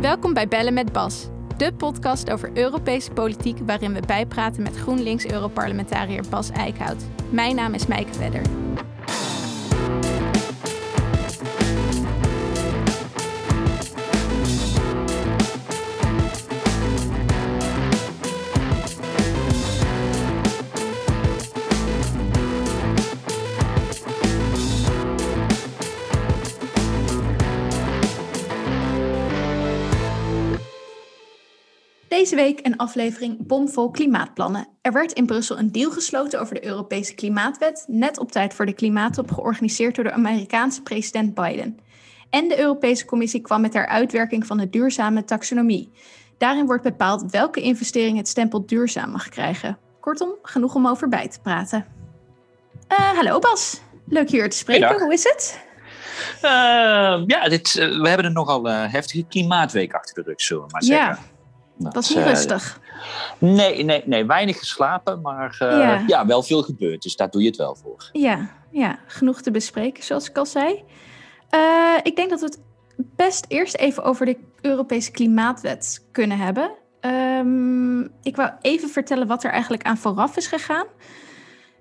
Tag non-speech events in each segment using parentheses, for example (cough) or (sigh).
Welkom bij Bellen met Bas, de podcast over Europese politiek waarin we bijpraten met GroenLinks-Europarlementariër Bas Eickhout. Mijn naam is Mijke Vedder. Deze week een aflevering bomvol klimaatplannen. Er werd in Brussel een deal gesloten over de Europese Klimaatwet, net op tijd voor de klimaattop georganiseerd door de Amerikaanse president Biden. En de Europese Commissie kwam met haar uitwerking van de duurzame taxonomie. Daarin wordt bepaald welke investering het stempel duurzaam mag krijgen. Kortom, genoeg om over bij te praten. Uh, hallo Bas, leuk hier te spreken. Hoe is het? Uh, ja, dit, uh, we hebben een nogal heftige klimaatweek achter de rug, zullen we maar zeggen. Ja. Dat is niet rustig. Nee, nee, nee, weinig geslapen, maar uh, ja. wel veel gebeurd. Dus daar doe je het wel voor. Ja, ja genoeg te bespreken, zoals ik al zei. Uh, ik denk dat we het best eerst even over de Europese Klimaatwet kunnen hebben. Um, ik wou even vertellen wat er eigenlijk aan vooraf is gegaan.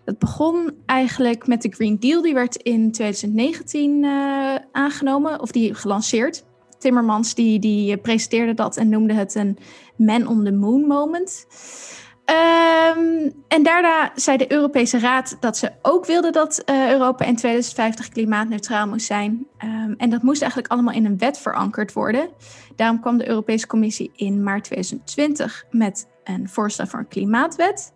Het begon eigenlijk met de Green Deal, die werd in 2019 uh, aangenomen, of die gelanceerd. Timmermans die, die presenteerde dat en noemde het een man on the moon moment. Um, en daarna zei de Europese Raad dat ze ook wilde dat uh, Europa in 2050 klimaatneutraal moest zijn. Um, en dat moest eigenlijk allemaal in een wet verankerd worden. Daarom kwam de Europese Commissie in maart 2020 met een voorstel voor een klimaatwet.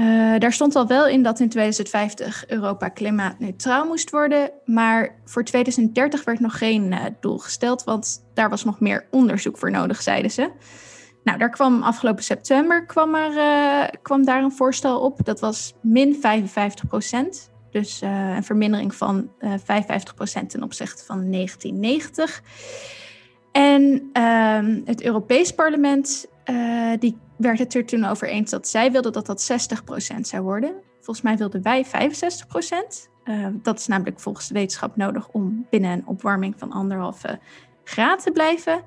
Uh, daar stond al wel in dat in 2050 Europa klimaatneutraal moest worden. Maar voor 2030 werd nog geen uh, doel gesteld, want daar was nog meer onderzoek voor nodig, zeiden ze. Nou, daar kwam afgelopen september kwam, er, uh, kwam daar een voorstel op. Dat was min 55 procent. Dus een vermindering van 55 procent ten opzichte van 1990. En ehm, het Europees Parlement die werd het er toen over eens dat zij wilden dat dat 60% zou worden. Volgens mij wilden wij 65%. Uh, dat is namelijk volgens de wetenschap nodig om binnen een opwarming van anderhalve graad te blijven.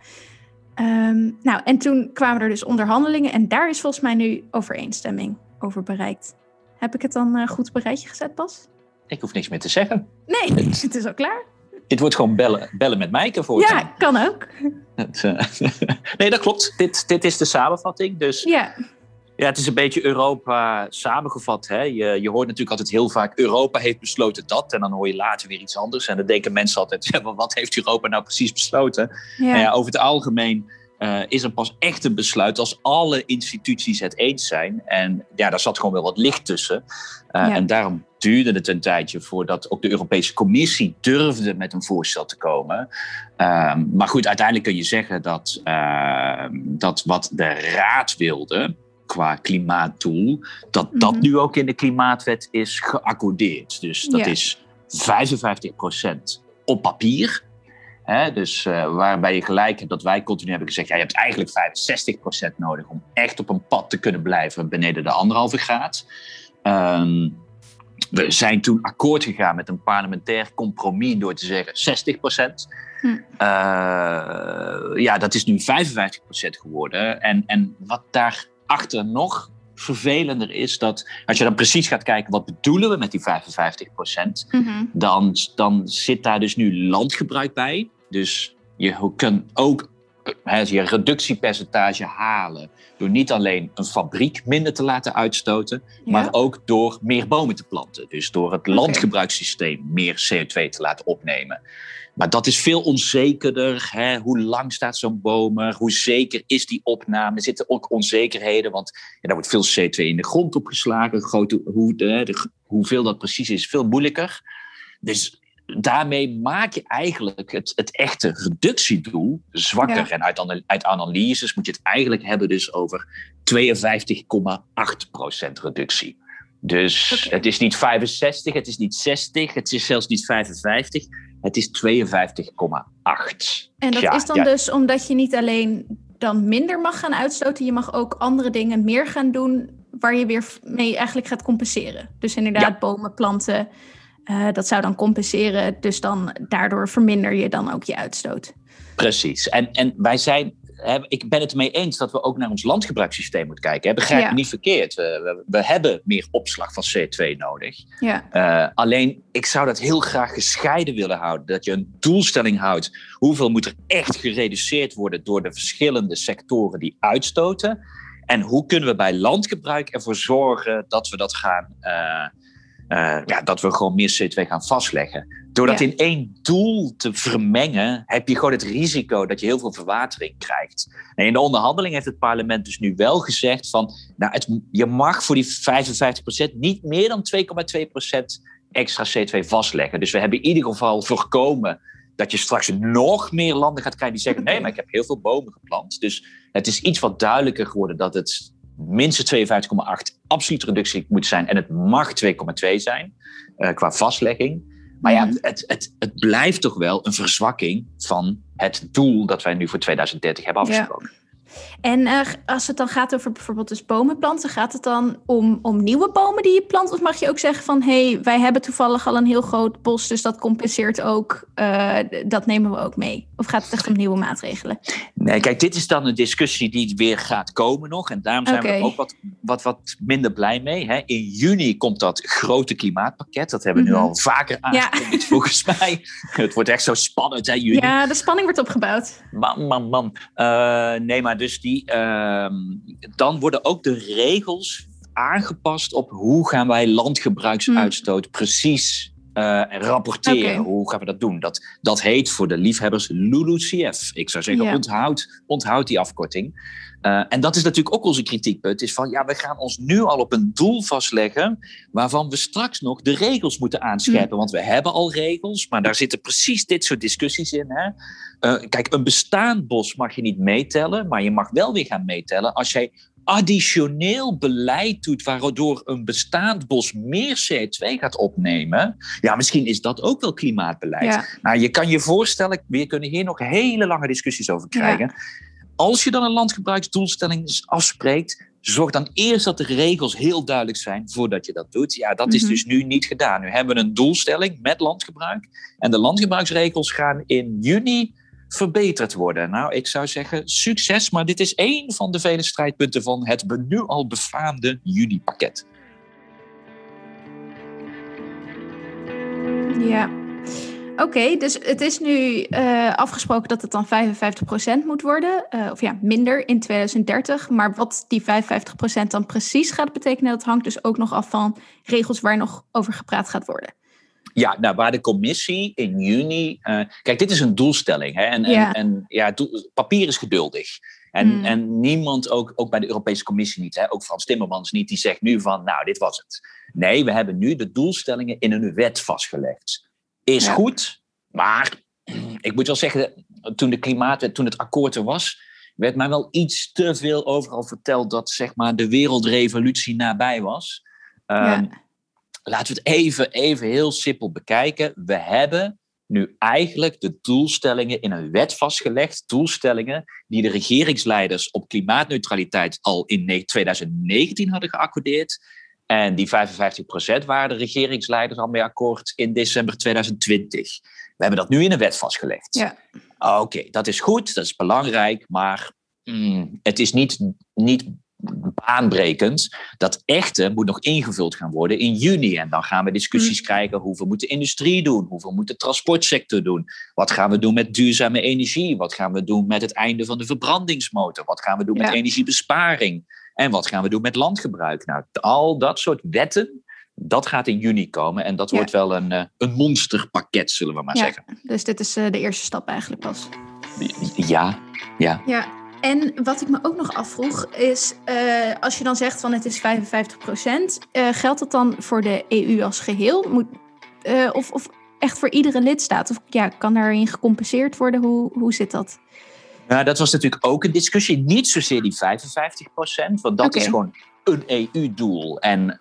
Um, nou, en toen kwamen er dus onderhandelingen en daar is volgens mij nu overeenstemming over bereikt. Heb ik het dan uh, goed op een rijtje gezet, Bas? Ik hoef niks meer te zeggen. Nee, (laughs) het is al klaar. Dit wordt gewoon bellen, bellen met Mijke voor. Ja, kan ook. Eh, (laughs) nee, dat klopt. Dit, dit is de samenvatting. Dus ja. Ja, het is een beetje Europa samengevat. Hè? Je, je hoort natuurlijk altijd heel vaak... Europa heeft besloten dat. En dan hoor je later weer iets anders. En dan denken mensen altijd... (laughs) Ja, wat heeft Europa nou precies besloten? Ja. Nou ja, over het algemeen uh, is er pas echt een besluit... als alle instituties het eens zijn. En ja, daar zat gewoon wel wat licht tussen. Uh, ja. En daarom duurde het een tijdje voordat ook de Europese Commissie durfde met een voorstel te komen. Uh, maar goed, uiteindelijk kun je zeggen dat, uh, dat wat de Raad wilde qua klimaatdoel, dat mm -hmm. dat nu ook in de klimaatwet is geaccordeerd. Dus dat ja. is 55% op papier. Hè, dus uh, waarbij je gelijk hebt dat wij continu hebben gezegd: ja, je hebt eigenlijk 65% nodig om echt op een pad te kunnen blijven beneden de anderhalve graad. Um, we zijn toen akkoord gegaan met een parlementair compromis door te zeggen 60 procent. Hm. Uh, ja, dat is nu 55 procent geworden. En, en wat daarachter nog vervelender is, dat als je dan precies gaat kijken wat bedoelen we met die 55 procent, mm -hmm. dan, dan zit daar dus nu landgebruik bij. Dus je kunt ook he, je reductiepercentage halen door niet alleen een fabriek minder te laten uitstoten, ja. maar ook door meer bomen te planten. Dus door het okay. landgebruikssysteem meer CO2 te laten opnemen. Maar dat is veel onzekerder. Hè? Hoe lang staat zo'n boom er? Hoe zeker is die opname? Er zitten ook onzekerheden, want ja, daar wordt veel CO2 in de grond opgeslagen. Grote, hoe, de, de, hoeveel dat precies is, veel moeilijker. Dus daarmee maak je eigenlijk het, het echte reductiedoel zwakker. Ja. En uit, uit, analyses moet je het eigenlijk hebben dus over 52,8% reductie. Dus okay. het is niet 65, het is niet 60, het is zelfs niet 55, het is 52,8. En dat ja, is dan ja. dus omdat je niet alleen dan minder mag gaan uitstoten, je mag ook andere dingen meer gaan doen waar je weer mee eigenlijk gaat compenseren. Dus inderdaad bomen planten, dat zou dan compenseren, dus dan daardoor verminder je dan ook je uitstoot. Precies. En, en wij zijn ik ben het ermee eens dat we ook naar ons landgebruikssysteem moeten kijken. Begrijp me niet verkeerd. We, we, hebben meer opslag van CO2 nodig. Ja. Uh, alleen, ik zou dat heel graag gescheiden willen houden. Dat je een doelstelling houdt. Hoeveel moet er echt gereduceerd worden door de verschillende sectoren die uitstoten? En hoe kunnen we bij landgebruik ervoor zorgen dat we dat gaan... Uh, uh, ja, dat we gewoon meer CO2 gaan vastleggen. Door dat in één doel te vermengen, heb je gewoon het risico dat je heel veel verwatering krijgt. En in de onderhandeling heeft het parlement dus nu wel gezegd van, nou, het, je mag voor die 55% niet meer dan 2,2% extra CO2 vastleggen. Dus we hebben in ieder geval voorkomen dat je straks nog meer landen gaat krijgen die zeggen, nee, maar ik heb heel veel bomen geplant. Dus het is iets wat duidelijker geworden dat het minstens 52,8 absolute reductie moet zijn en het mag 2,2 zijn uh, qua vastlegging. Maar ja, mhm. het, het, het blijft toch wel een verzwakking van het doel dat wij nu voor 2030 hebben afgesproken. En uh, als het dan gaat over bijvoorbeeld dus bomen planten, gaat het dan om, om nieuwe bomen die je plant? Of mag je ook zeggen van hé, hey, wij hebben toevallig al een heel groot bos, dus dat compenseert ook, uh, dat nemen we ook mee? Of gaat het echt om nieuwe maatregelen? Nee, kijk, dit is dan een discussie die weer gaat komen nog. En daarom zijn we ook wat, wat, wat minder blij mee. Hè. In juni komt dat grote klimaatpakket. Dat hebben we nu mhm. al vaker aangekondigd, ja. (laughs) volgens mij. Het wordt echt zo spannend, hè, juni. Ja, de spanning wordt opgebouwd. Man, man, man. Uh, nee, maar dus die, uh, dan worden ook de regels aangepast op hoe gaan wij landgebruiksuitstoot mm. precies uh, rapporteren. Hoe gaan we dat doen? Dat, dat heet voor de liefhebbers LULUCF. Ik zou zeggen, onthoud, onthoud die afkorting. Uh, en dat is natuurlijk ook onze kritiekpunt. Is van ja, we gaan ons nu al op een doel vastleggen. waarvan we straks nog de regels moeten aanscherpen. Mm. Want we hebben al regels, maar daar zitten precies dit soort discussies in. Hè? Uh, kijk, een bestaand bos mag je niet meetellen. maar je mag wel weer gaan meetellen als jij additioneel beleid doet waardoor een bestaand bos meer CO2 gaat opnemen, ja, misschien is dat ook wel klimaatbeleid. Ja. Nou, je kan je voorstellen, we kunnen hier nog hele lange discussies over krijgen. Als je dan een landgebruiksdoelstelling afspreekt, zorg dan eerst dat de regels heel duidelijk zijn voordat je dat doet. Ja, dat is mhm. dus nu niet gedaan. Nu hebben we een doelstelling met landgebruik en de landgebruiksregels gaan in juni verbeterd worden? Nou, ik zou zeggen succes, maar dit is één van de vele strijdpunten van het nu al befaamde juni-pakket. Ja, Oké, dus het is nu uh, afgesproken dat het dan 55% moet worden. Uh, of ja, minder in 2030. Maar wat die 55% dan precies gaat betekenen, dat hangt dus ook nog af van regels waar nog over gepraat gaat worden. Ja, nou, waar de commissie in juni. Uh, kijk, dit is een doelstelling. Hè? En, ja. en, en ja, papier is geduldig. En, hmm. en niemand, ook, ook bij de Europese Commissie niet, hè? ook Frans Timmermans niet, die zegt nu van, nou, dit was het. Nee, we hebben nu de doelstellingen in een wet vastgelegd. Is goed, maar ik moet wel zeggen, toen de klimaatwet, toen het akkoord er was, werd mij wel iets te veel overal verteld dat zeg maar, de wereldrevolutie nabij was. ja. Laten we het even, even heel simpel bekijken. We hebben nu eigenlijk de doelstellingen in een wet vastgelegd. Doelstellingen die de regeringsleiders op klimaatneutraliteit al in 2019 hadden geaccordeerd. En die 55% waren de regeringsleiders al mee akkoord in december 2020. We hebben dat nu in een wet vastgelegd. Ja. Oké, dat is goed, dat is belangrijk, maar mm, het is niet, niet baanbrekend. Dat echte moet nog ingevuld gaan worden in juni. En dan gaan we discussies mm. krijgen. Hoeveel moet de industrie doen? Hoeveel moet de transportsector doen? Wat gaan we doen met duurzame energie? Wat gaan we doen met het einde van de verbrandingsmotor? Wat gaan we doen met energiebesparing? En wat gaan we doen met landgebruik? Nou, al dat soort wetten, dat gaat in juni komen. En dat wordt wel een, eh, een monsterpakket, zullen we maar ja, zeggen. Dus dit is eh, de eerste stap eigenlijk pas. Ja, ja. Ja, en wat ik me ook nog afvroeg is, uh, als je dan zegt van het is 55 procent, uh, geldt dat dan voor de EU als geheel? Moet, uh, of, of echt voor iedere lidstaat? Of ja, kan daarin gecompenseerd worden? Hoe, hoe zit dat? Nou, dat was natuurlijk ook een discussie. Niet zozeer die 55 procent, want dat is gewoon een EU-doel. En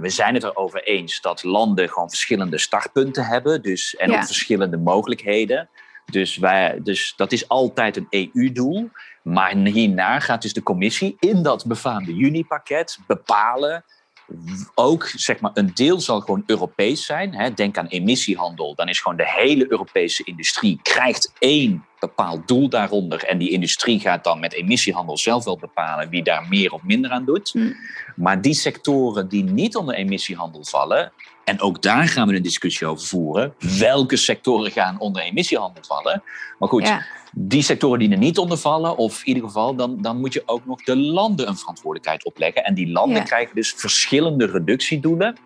we zijn het erover eens dat landen gewoon verschillende startpunten hebben dus, en ook verschillende mogelijkheden. Dus, wij, dus dat is altijd een EU-doel. Maar hierna gaat dus de commissie in dat befaamde juni-pakket bepalen ook zeg maar, een deel zal gewoon Europees zijn. Hè. Denk aan emissiehandel. Dan is gewoon de hele Europese industrie krijgt één bepaald doel daaronder. En die industrie gaat dan met emissiehandel zelf wel bepalen wie daar meer of minder aan doet. Hm. Maar die sectoren die niet onder emissiehandel vallen, en ook daar gaan we een discussie over voeren. Welke sectoren gaan onder emissiehandel vallen? Maar goed, die sectoren die er niet onder vallen, of in ieder geval, dan, dan moet je ook nog de landen een verantwoordelijkheid opleggen. En die landen krijgen dus verschillende reductiedoelen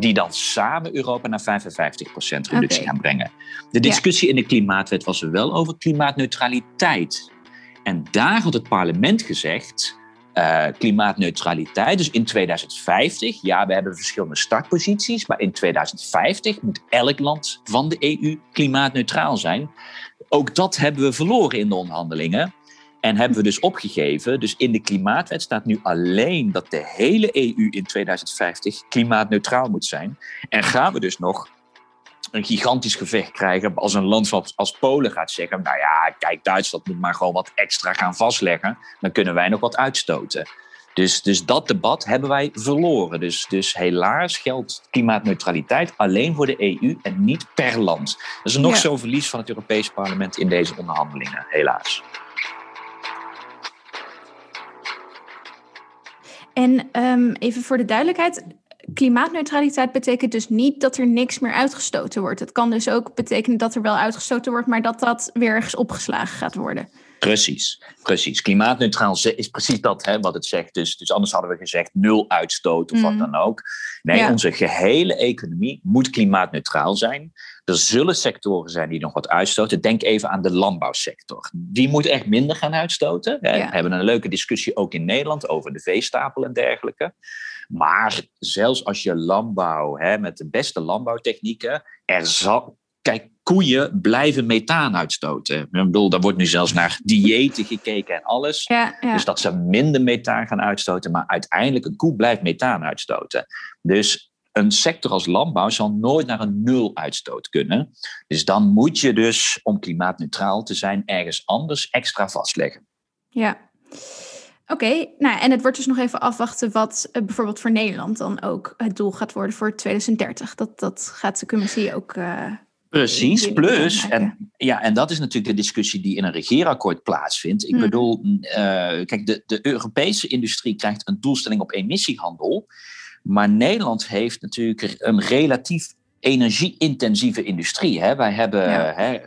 die dan samen Europa naar 55% reductie gaan brengen. De discussie in de klimaatwet was er wel over klimaatneutraliteit. En daar had het parlement gezegd, uh, klimaatneutraliteit, dus in 2050, ja, we hebben verschillende startposities, maar in 2050 moet elk land van de EU klimaatneutraal zijn. Ook dat hebben we verloren in de onderhandelingen. En hebben we dus opgegeven. Dus in de klimaatwet staat nu alleen dat de hele EU in 2050 klimaatneutraal moet zijn. En gaan we dus nog een gigantisch gevecht krijgen als een land als, Polen gaat zeggen: Nou ja, kijk, Duitsland moet maar gewoon wat extra gaan vastleggen. Dan kunnen wij nog wat uitstoten. Dus, dus dat debat hebben wij verloren. Dus, dus helaas geldt klimaatneutraliteit alleen voor de EU en niet per land. Dat is nog zo'n verlies van het Europees Parlement in deze onderhandelingen, helaas. En um, even voor de duidelijkheid, klimaatneutraliteit betekent dus niet dat er niks meer uitgestoten wordt. Het kan dus ook betekenen dat er wel uitgestoten wordt, maar dat dat weer ergens opgeslagen gaat worden. Precies, precies. Klimaatneutraal is precies dat hè, wat het zegt. Dus, dus anders hadden we gezegd nul uitstoot of wat mm. dan ook. Nee, onze gehele economie moet klimaatneutraal zijn. Er zullen sectoren zijn die nog wat uitstoten. Denk even aan de landbouwsector. Die moet echt minder gaan uitstoten. We hebben een leuke discussie ook in Nederland over de veestapel en dergelijke. Maar zelfs als je landbouw hè, met de beste landbouwtechnieken, er zal, kijk, koeien blijven methaan uitstoten. Ik bedoel, daar wordt nu zelfs naar diëten gekeken en alles. Ja, ja. Dus dat ze minder methaan gaan uitstoten, maar uiteindelijk een koe blijft methaan uitstoten. Dus een sector als landbouw zal nooit naar een nul uitstoot kunnen. Dus dan moet je dus, om klimaatneutraal te zijn, ergens anders extra vastleggen. Ja. Oké, nou en het wordt dus nog even afwachten wat uh, bijvoorbeeld voor Nederland dan ook het doel gaat worden voor 2030. Dat, dat gaat de commissie ook. Uh, Precies, plus, en, ja, en dat is natuurlijk de discussie die in een regeerakkoord plaatsvindt. Ik hmm. bedoel, uh, kijk, de, de Europese industrie krijgt een doelstelling op emissiehandel. Maar Nederland heeft natuurlijk een relatief energie-intensieve industrie. Hè? Wij hebben hè,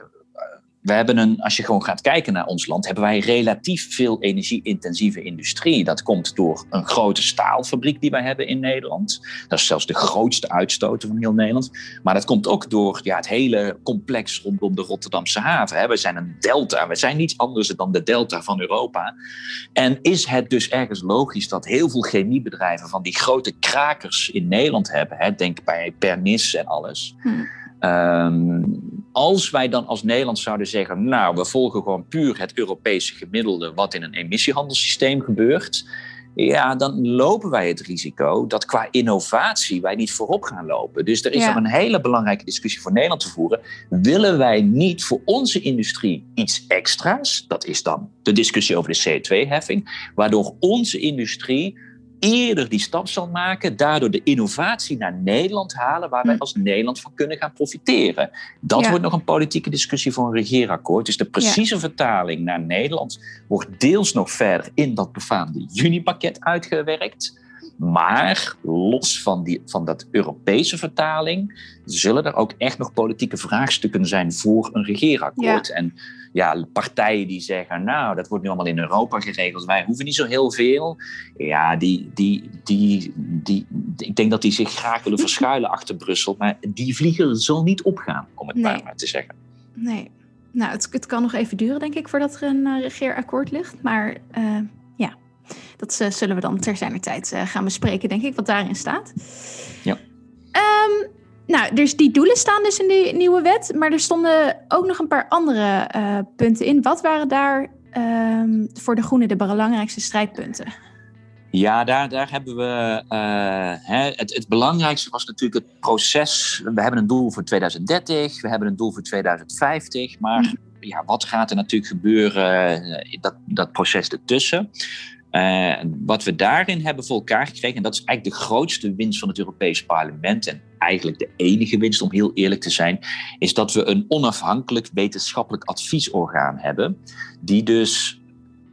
we hebben een, als je gewoon gaat kijken naar ons land, hebben wij relatief veel energie-intensieve industrie. Dat komt door een grote staalfabriek die wij hebben in Nederland. Dat is zelfs de grootste uitstoter van heel Nederland. Maar dat komt ook door ja, het hele complex rondom de Rotterdamse haven. We zijn een delta. We zijn niets anders dan de delta van Europa. En is het dus ergens logisch dat heel veel chemiebedrijven van die grote krakers in Nederland hebben? Denk bij Pernis en alles. Hm. Ehm, als wij dan als Nederland zouden zeggen, nou, we volgen gewoon puur het Europese gemiddelde wat in een emissiehandelssysteem gebeurt, ja, dan lopen wij het risico dat qua innovatie wij niet voorop gaan lopen. Dus er is ja. een hele belangrijke discussie voor Nederland te voeren. Willen wij niet voor onze industrie iets extra's? Dat is dan de discussie over de CO2-heffing, waardoor onze industrie eerder die stap zal maken, daardoor de innovatie naar Nederland halen, waar wij hm. als Nederland van kunnen gaan profiteren. Dat wordt nog een politieke discussie voor een regeerakkoord. Dus de precieze vertaling naar Nederland wordt deels nog verder in dat befaamde junipakket uitgewerkt. Maar los van, die, van dat Europese vertaling zullen er ook echt nog politieke vraagstukken zijn voor een regeerakkoord. En ja, partijen die zeggen, nou, dat wordt nu allemaal in Europa geregeld, wij hoeven niet zo heel veel. Ja, die, die, die, die, ik denk dat die zich graag willen (laughs) verschuilen achter Brussel, maar die vliegen zal niet opgaan, om het maar, maar te zeggen. Nee, nou, het, het kan nog even duren, denk ik, voordat er een uh, regeerakkoord ligt. Maar uh, ja, dat uh, zullen we dan ter zijner tijd gaan bespreken, denk ik, wat daarin staat. Ja. Um, nou, dus die doelen staan dus in die nieuwe wet, maar er stonden ook nog een paar andere uh, punten in. Wat waren daar um, voor de Groenen de belangrijkste strijdpunten? Ja, daar, daar hebben we. Uh, hè, het, het, belangrijkste was natuurlijk het proces. We hebben een doel voor 2030, we hebben een doel voor 2050. Maar mhm. ja, wat gaat er natuurlijk gebeuren, dat, dat proces ertussen? Uh, wat we daarin hebben voor elkaar gekregen, en dat is eigenlijk de grootste winst van het Europees Parlement, en eigenlijk de enige winst om heel eerlijk te zijn, is dat we een onafhankelijk wetenschappelijk adviesorgaan hebben, die dus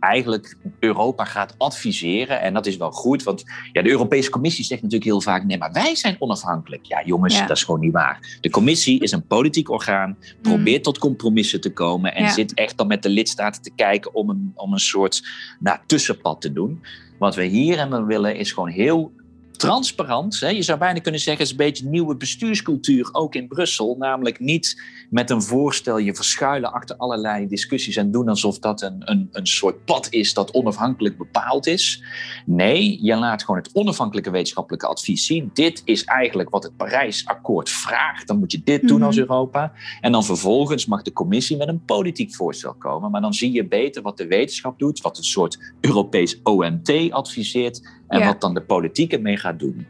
eigenlijk Europa gaat adviseren. En dat is wel goed, want ja, de Europese Commissie zegt natuurlijk heel vaak: nee, maar wij zijn onafhankelijk. Ja, jongens, dat is gewoon niet waar. De Commissie is een politiek orgaan, probeert mm. tot compromissen te komen en zit echt dan met de lidstaten te kijken om een, om een soort nou, tussenpad te doen. Wat we hier hebben willen is gewoon heel transparant. Hè? Je zou bijna kunnen zeggen, het is een beetje nieuwe bestuurscultuur, ook in Brussel. Namelijk niet met een voorstel je verschuilen achter allerlei discussies en doen alsof dat een, een, een soort pad is dat onafhankelijk bepaald is. Nee, je laat gewoon het onafhankelijke wetenschappelijke advies zien. Dit is eigenlijk wat het Parijsakkoord vraagt. Dan moet je dit doen als mhm. Europa. En dan vervolgens mag de commissie met een politiek voorstel komen. Maar dan zie je beter wat de wetenschap doet, wat een soort Europees OMT adviseert en wat dan de politiek ermee gaat doen.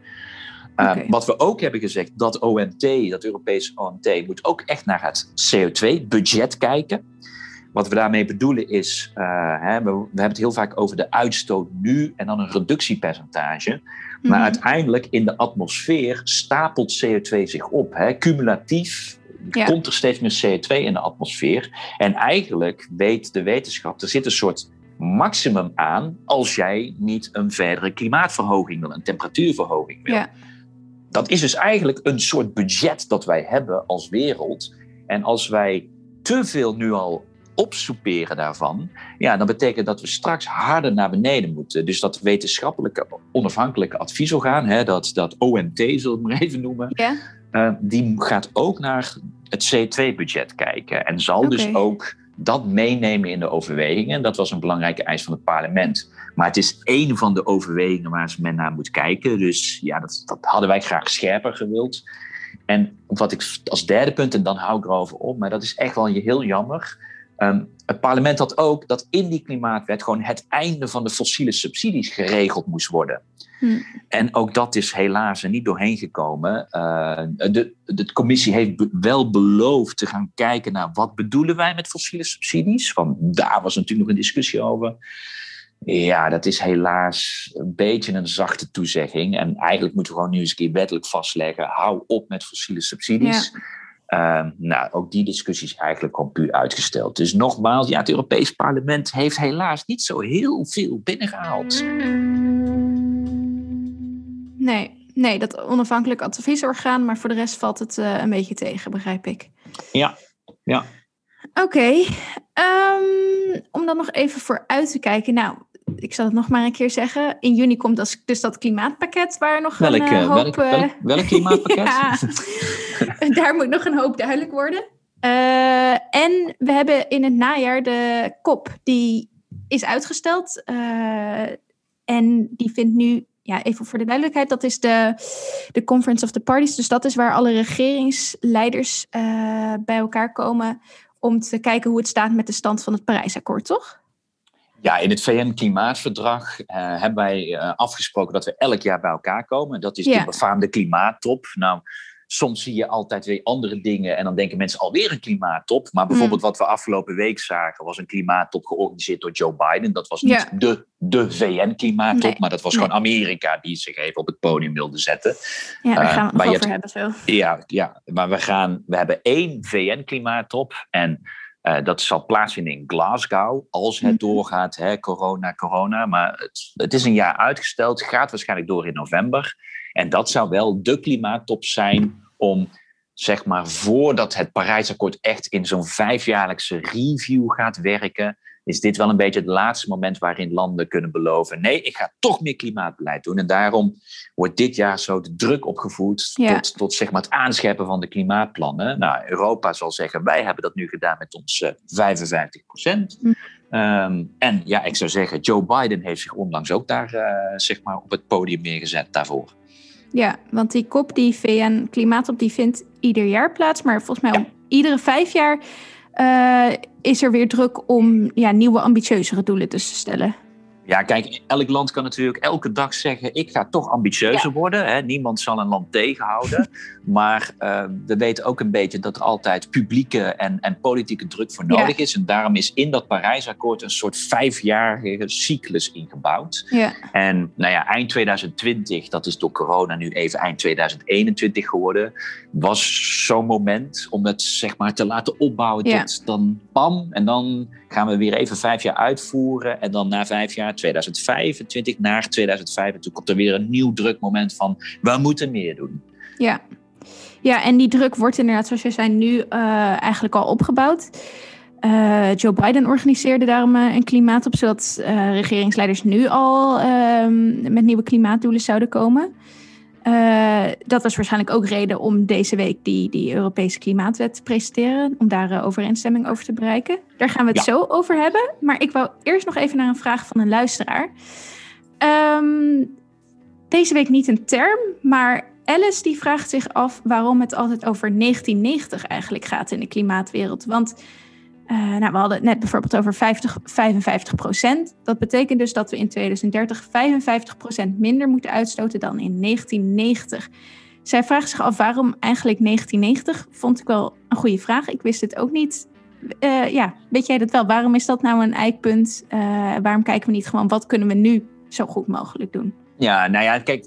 Uh, Wat we ook hebben gezegd, dat OMT, dat Europese OMT, moet ook echt naar het CO2-budget kijken. Wat we daarmee bedoelen is, uh, hè, we, we, hebben het heel vaak over de uitstoot nu en dan een reductiepercentage. Maar mhm. uiteindelijk in de atmosfeer stapelt CO2 zich op. Hè. Cumulatief komt er steeds meer CO2 in de atmosfeer. En eigenlijk weet de wetenschap, er zit een soort maximum aan als jij niet een verdere klimaatverhoging wil, een temperatuurverhoging wil. Ja. Dat is dus eigenlijk een soort budget dat wij hebben als wereld. En als wij te veel nu al opsoeperen daarvan, ja, dan betekent dat we straks harder naar beneden moeten. Dus dat wetenschappelijke onafhankelijke adviesorgaan, hè, dat, dat OMT zullen we maar even noemen, ja. Uh, die gaat ook naar het C2-budget kijken. En zal dus ook dat meenemen in de overwegingen. Dat was een belangrijke eis van het parlement. Maar het is één van de overwegingen waar men naar moet kijken. Dus ja, dat, dat hadden wij graag scherper gewild. En wat ik als derde punt, en dan hou ik erover op, maar dat is echt wel heel jammer. Um, het parlement had ook dat in die klimaatwet gewoon het einde van de fossiele subsidies geregeld moest worden. Hm. En ook dat is helaas er niet doorheen gekomen. Uh, de, de commissie heeft wel beloofd te gaan kijken naar wat bedoelen wij met fossiele subsidies. Want daar was natuurlijk nog een discussie over. Ja, dat is helaas een beetje een zachte toezegging. En eigenlijk moeten we gewoon nu eens een keer wettelijk vastleggen: hou op met fossiele subsidies. Ja. Ehm, nou, ook die discussie is eigenlijk gewoon puur uitgesteld. Dus nogmaals, ja, het Europees Parlement heeft helaas niet zo heel veel binnengehaald. Nee, nee dat onafhankelijk adviesorgaan, maar voor de rest valt het uh, een beetje tegen, begrijp ik. Ja, ja. Oké, ehm, om dan nog even vooruit te kijken. Nou, ik zal het nog maar een keer zeggen. In juni komt dus dat klimaatpakket waar nog welk, een hoop... Welk, welk, klimaatpakket? (laughs) daar moet nog een hoop duidelijk worden. Uh, en we hebben in het najaar de COP, die is uitgesteld. Uh, en die vindt nu, ja, even voor de duidelijkheid, dat is de, de Conference of the Parties. Dus dat is waar alle regeringsleiders bij elkaar komen om te kijken hoe het staat met de stand van het Parijsakkoord, toch? Ja, in het VN-klimaatverdrag uh, hebben wij uh, afgesproken dat we elk jaar bij elkaar komen. Dat is de befaamde klimaattop. Nou, soms zie je altijd weer andere dingen en dan denken mensen alweer een klimaattop. Maar bijvoorbeeld mm. wat we afgelopen week zagen was een klimaattop georganiseerd door Joe Biden. Dat was niet de, de VN-klimaattop, maar dat was gewoon Amerika die zich even op het podium wilde zetten. Ja, daar gaan we het uh, over hebben zo. Ja, ja, maar we, gaan, we hebben één VN-klimaattop en... Uh, dat zal plaatsvinden in Glasgow, als het mhm. doorgaat, hè, corona, corona. Maar het, het, is een jaar uitgesteld, gaat waarschijnlijk door in november. En dat zou wel de klimaattop zijn om, zeg maar, voordat het Parijsakkoord echt in zo'n vijfjaarlijkse review gaat werken, is dit wel een beetje het laatste moment waarin landen kunnen beloven: nee, ik ga toch meer klimaatbeleid doen. En daarom wordt dit jaar zo de druk opgevoerd tot, tot zeg maar het aanscherpen van de klimaatplannen. Nou, Europa zal zeggen: wij hebben dat nu gedaan met ons uh, eh, 55 procent. Hm. Ehm, en ja, ik zou zeggen, Joe Biden heeft zich onlangs ook daar uh, zeg maar op het podium neergezet daarvoor. Ja, want die kop, die VN-klimaatop, die vindt ieder jaar plaats. Maar volgens mij om iedere vijf jaar uh, is er weer druk om ja, nieuwe, ambitieuzere doelen te stellen. Ja, kijk, elk land kan natuurlijk elke dag zeggen: ik ga toch ambitieuzer worden. Hè? Niemand zal een land tegenhouden. (laughs) maar uh, we weten ook een beetje dat er altijd publieke en, en politieke druk voor nodig is. En daarom is in dat Parijsakkoord een soort vijfjarige cyclus ingebouwd. Ja. En nou ja, eind 2020, dat is door corona nu even eind 2021 geworden, was zo'n moment om het zeg maar te laten opbouwen tot dan bam. En dan gaan we weer even vijf jaar uitvoeren. En dan na vijf jaar, 2025, naar 2025, komt er weer een nieuw druk moment van we moeten meer doen. Ja. ja, en die druk wordt inderdaad, zoals je zei, nu uh, eigenlijk al opgebouwd. Uh, Joe Biden organiseerde daarom uh, een klimaat op, zodat regeringsleiders nu al ehm, met nieuwe klimaatdoelen zouden komen. Uh, dat was waarschijnlijk ook reden om deze week die, die Europese klimaatwet te presenteren. Om daar uh, overeenstemming over te bereiken. Daar gaan we het zo over hebben. Maar ik wou eerst nog even naar een vraag van een luisteraar. Um, deze week niet een term, maar Alice die vraagt zich af waarom het altijd over 1990 eigenlijk gaat in de klimaatwereld. Want uh, nou, we hadden het net bijvoorbeeld over 50, 55 procent. Dat betekent dus dat we in 2030 55 procent minder moeten uitstoten dan in 1990. Zij vraagt zich af waarom eigenlijk 1990. Vond ik wel een goede vraag. Ik wist het ook niet. Uh, ja, weet jij dat wel? Waarom is dat nou een eikpunt? Uh, waarom kijken we niet gewoon wat kunnen we nu zo goed mogelijk doen? Ja, nou ja, kijk,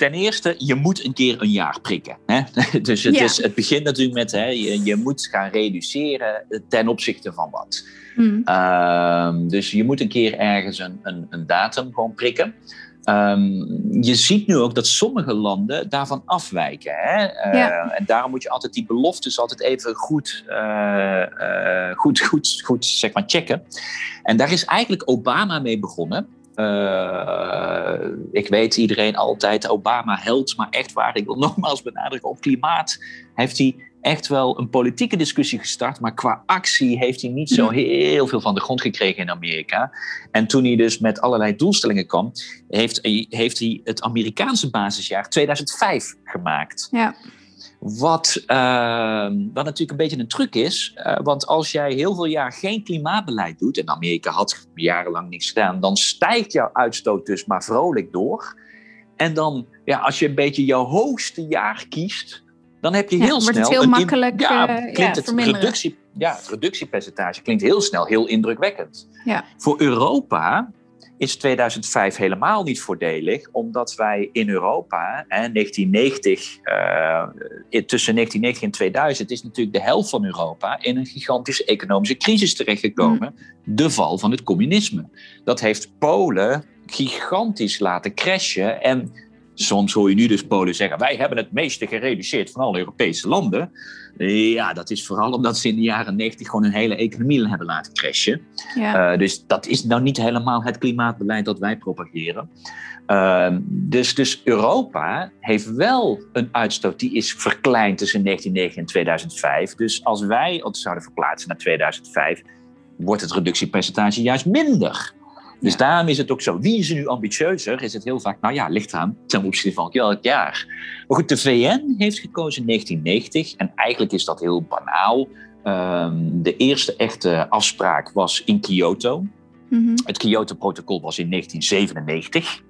ten eerste, je moet een keer een jaar prikken. Hè? (laughs) Dus het, is, het begint natuurlijk met, hè, je, je moet gaan reduceren ten opzichte van wat. Hmm. Uh, dus je moet een keer ergens een, een, een datum gewoon prikken. Um, je ziet nu ook dat sommige landen daarvan afwijken. Hè? Uh, ja. En daarom moet je altijd die beloftes altijd even goed, uh, uh, goed, goed, goed zeg maar checken. En daar is eigenlijk Obama mee begonnen. Uh, ik weet iedereen altijd Obama held, maar echt waar. Ik wil (laughs) nogmaals benadrukken op klimaat heeft hij echt wel een politieke discussie gestart, maar qua actie heeft hij niet zo mhm. heel veel van de grond gekregen in Amerika. En toen hij dus met allerlei doelstellingen kwam, heeft, heeft hij het Amerikaanse basisjaar 2005 gemaakt. Ja. Wat, uh, wat natuurlijk een beetje een truc is. Uh, want als jij heel veel jaar geen klimaatbeleid doet, en Amerika had jarenlang niks gedaan, dan stijgt jouw uitstoot dus maar vrolijk door. En dan, ja, als je een beetje jouw hoogste jaar kiest, dan heb je heel ja, snel. Het heel een, makkelijk ja, klinkt ja, het reductie, ja, het reductiepercentage klinkt heel snel heel indrukwekkend. Ja. Voor Europa is 2005 helemaal niet voordelig, omdat wij in Europa, hè, 1990, uh, tussen 1990 en 2000 is natuurlijk de helft van Europa in een gigantische economische crisis terechtgekomen. Mm. De val van het communisme. Dat heeft Polen gigantisch laten crashen en Soms hoor je nu dus Polen zeggen: wij hebben het meeste gereduceerd van alle Europese landen. Ja, dat is vooral omdat ze in de jaren 90 gewoon een hele economie hebben laten crashen. Ja. Uh, dus dat is nou niet helemaal het klimaatbeleid dat wij propageren. Uh, dus, dus Europa heeft wel een uitstoot die is verkleind tussen 1990 en 2005. Dus als wij ons zouden verplaatsen naar 2005, wordt het reductiepercentage juist minder. Dus daarom is het ook zo. Wie is er nu ambitieuzer? Is het heel vaak, nou ja, ligt aan ten opzichte van elk jaar. Maar goed, de VN heeft gekozen in 1990 en eigenlijk is dat heel banaal. Um, de eerste echte afspraak was in Kyoto. Mm-hmm. Het Kyoto-protocol was in 1997.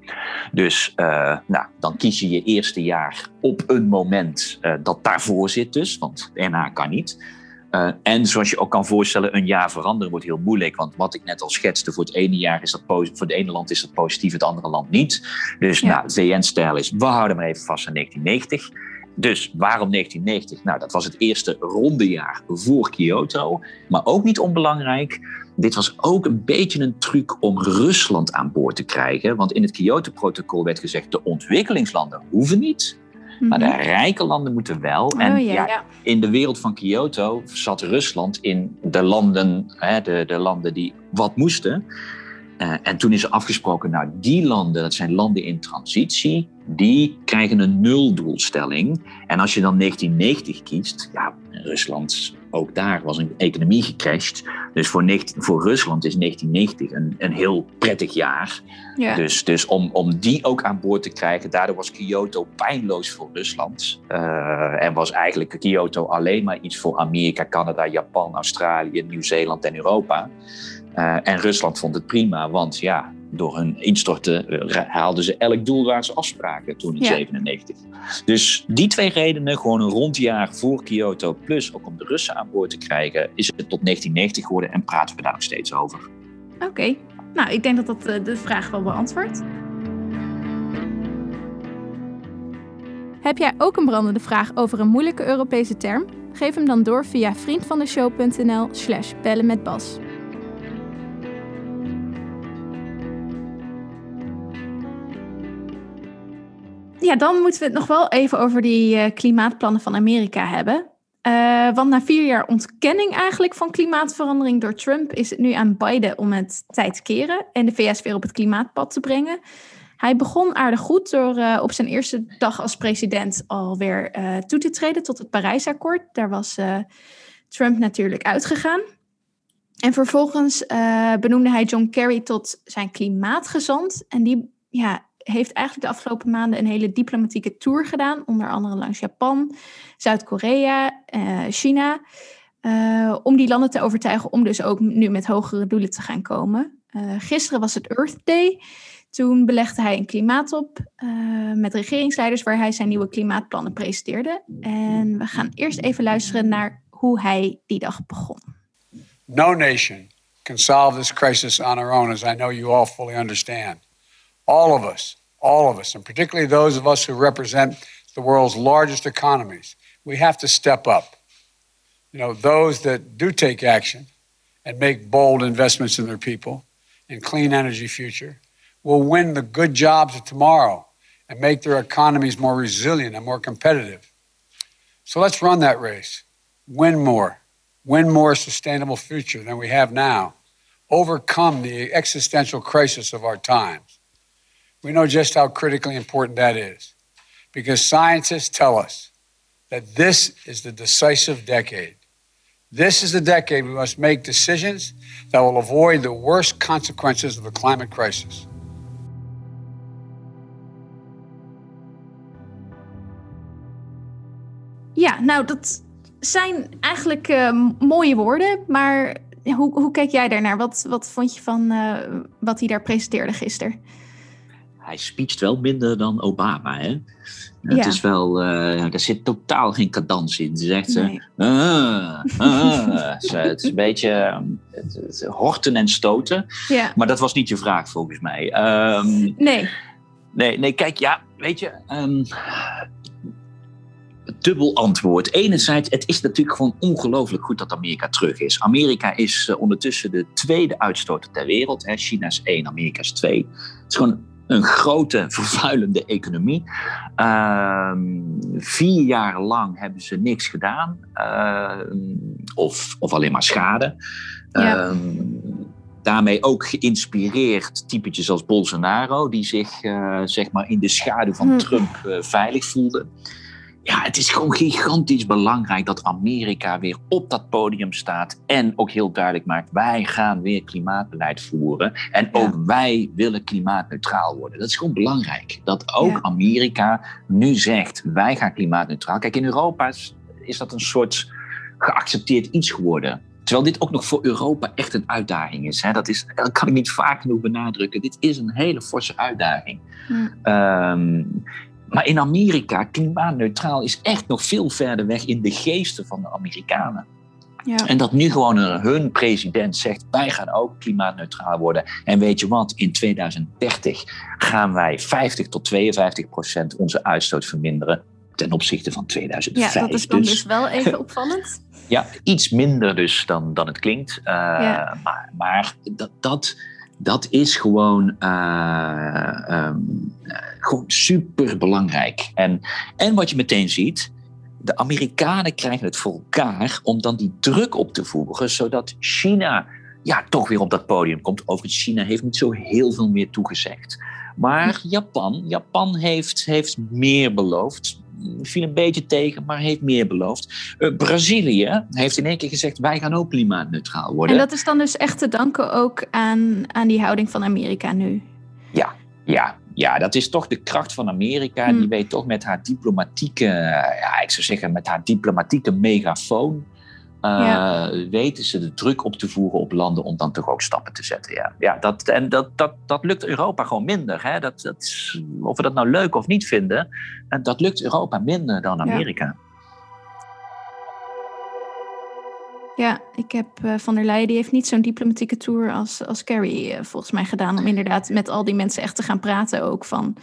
Dus uh, nou, dan kies je je eerste jaar op een moment uh, dat daarvoor zit dus, want daarna kan niet. Uh, en zoals je ook kan voorstellen, een jaar veranderen wordt heel moeilijk. Want wat ik net al schetste, voor het ene jaar is dat voor het ene land is dat positief, het andere land niet. Dus ja. nou, VN-stijl is, we houden maar even vast aan 1990. Dus waarom 1990? Nou, dat was het eerste ronde jaar voor Kyoto. Maar ook niet onbelangrijk. Dit was ook een beetje een truc om Rusland aan boord te krijgen. Want in het Kyoto-protocol werd gezegd: de ontwikkelingslanden hoeven niet. Maar de mhm. rijke landen moeten wel. Oh, en ja, ja. in de wereld van Kyoto zat Rusland in de landen, hè, de, de landen die wat moesten. Uh, en toen is er afgesproken, nou die landen, dat zijn landen in transitie, die krijgen een nuldoelstelling. En als je dan 1990 kiest, ja, Rusland, ook daar was een economie gecrashed. Dus voor, 19, voor Rusland is 1990 een, een heel prettig jaar. Ja. Dus, dus om, om die ook aan boord te krijgen, daardoor was Kyoto pijnloos voor Rusland. Uh, en was eigenlijk Kyoto alleen maar iets voor Amerika, Canada, Japan, Australië, Nieuw-Zeeland en Europa. en Rusland vond het prima, want ja, door hun instorten haalden ze elk doel waar ze afspraken toen in 1997. Dus die twee redenen, gewoon een rond jaar voor Kyoto, plus ook om de Russen aan boord te krijgen, is het tot 1990 geworden en praten we daar nog steeds over. Oké, nou ik denk dat dat eh, de vraag wel beantwoordt. Heb jij ook een brandende vraag over een moeilijke Europese term? Geef hem dan door via vriendvandeshow.nl slash bellen met Bas. Ja, dan moeten we het nog wel even over die uh, klimaatplannen van Amerika hebben. Uh, want na vier jaar ontkenning eigenlijk van klimaatverandering door Trump is het nu aan Biden om het tijd te keren en de VS weer op het klimaatpad te brengen. Hij begon aardig goed door uh, op zijn eerste dag als president alweer uh, toe te treden tot het Parijsakkoord. Daar was Trump natuurlijk uitgegaan. En vervolgens benoemde hij John Kerry tot zijn klimaatgezant. En die ja, heeft eigenlijk de afgelopen maanden een hele diplomatieke tour gedaan, onder andere langs Japan, Zuid-Korea, uh, China, uh, om die landen te overtuigen om dus ook nu met hogere doelen te gaan komen. Uh, gisteren was het Earth Day. Toen belegde hij een klimaatop met regeringsleiders waar hij zijn nieuwe klimaatplannen presenteerde. En we gaan eerst even luisteren naar hoe hij die dag begon. No nation can solve this crisis on our own, as I know you all fully understand. All of us, all of us, and particularly those of us who represent the world's largest economies, we have to step up. You know, those that do take action and make bold investments in their people and clean energy future will win the good jobs of tomorrow and make their economies more resilient and more competitive. So let's run that race. Win more. Win more sustainable future than we have now. Overcome the existential crisis of our times. We know just how critically important that is because scientists tell us that this is the decisive decade. This is the decade we must make decisions that will avoid the worst consequences of the climate crisis. Ja, nou, dat zijn eigenlijk uh, mooie woorden, maar hoe, hoe kijk jij daarnaar? Wat, wat vond je van uh, wat hij daar presenteerde gisteren? Hij speecht wel minder dan Obama. Hè? Het is wel, uh, er zit totaal geen cadans in. Ze zegt ze, ah, ah. het is een beetje ehm, het, horten en stoten. Ja. Maar dat was niet je vraag volgens mij. Um, nee. Nee, nee, kijk, ja, weet je, um, dubbel antwoord. Enerzijds, het is natuurlijk gewoon ongelooflijk goed dat Amerika terug is. Amerika is uh, ondertussen de tweede uitstoter ter wereld. Hè. China is één, Amerika is twee. Het is gewoon een grote vervuilende economie. Ehm, vier jaar lang hebben ze niks gedaan, ehm, of, of alleen maar schade. Ehm, daarmee ook geïnspireerd typetjes als Bolsonaro, die zich uh, zeg maar in de schaduw van hm. Trump uh, veilig voelden ja, het is gewoon gigantisch belangrijk dat Amerika weer op dat podium staat en ook heel duidelijk maakt: wij gaan weer klimaatbeleid voeren en ook wij willen klimaatneutraal worden. Dat is gewoon belangrijk. Dat ook Amerika nu zegt: wij gaan klimaatneutraal. Kijk, in Europa is, is dat een soort geaccepteerd iets geworden. Terwijl dit ook nog voor Europa echt een uitdaging is. Hè. Dat, is dat kan ik niet vaak genoeg benadrukken. Dit is een hele forse uitdaging. Um, maar in Amerika, klimaatneutraal is echt nog veel verder weg in de geesten van de Amerikanen. Ja. En dat nu gewoon hun president zegt: wij gaan ook klimaatneutraal worden. En weet je wat, in 2030 gaan wij 50 tot 52 procent onze uitstoot verminderen ten opzichte van 2005. Ja, dat is dan dus, dus wel even (laughs) opvallend. ja, iets minder dus dan, dan het klinkt. Uh, ja. Maar, maar dat, dat, dat is gewoon, uh, um, gewoon super belangrijk. En, en wat je meteen ziet, de Amerikanen krijgen het voor elkaar om dan die druk op te voeren, zodat China ja, toch weer op dat podium komt. Overigens, China heeft niet zo heel veel meer toegezegd. Maar Japan, Japan heeft, heeft meer beloofd viel een beetje tegen, maar heeft meer beloofd. Uh, Brazilië heeft in één keer gezegd: wij gaan ook klimaatneutraal worden. En dat is dan dus echt te danken ook aan, aan die houding van Amerika nu? Ja, ja, ja, dat is toch de kracht van Amerika. Die hmm. weet toch met haar diplomatieke, ja, ik zou zeggen, met haar diplomatieke megafoon. Uh, weten ze de druk op te voeren op landen om dan toch ook stappen te zetten. Ja, ja dat, en dat, dat, dat lukt Europa gewoon minder. Hè? Dat, dat, of we dat nou leuk of niet vinden, en dat lukt Europa minder dan Amerika. Ja. Ja, ik heb uh, Van der Leyen, die heeft niet zo'n diplomatieke tour als, als Kerry uh, volgens mij gedaan. Om inderdaad met al die mensen echt te gaan praten ook van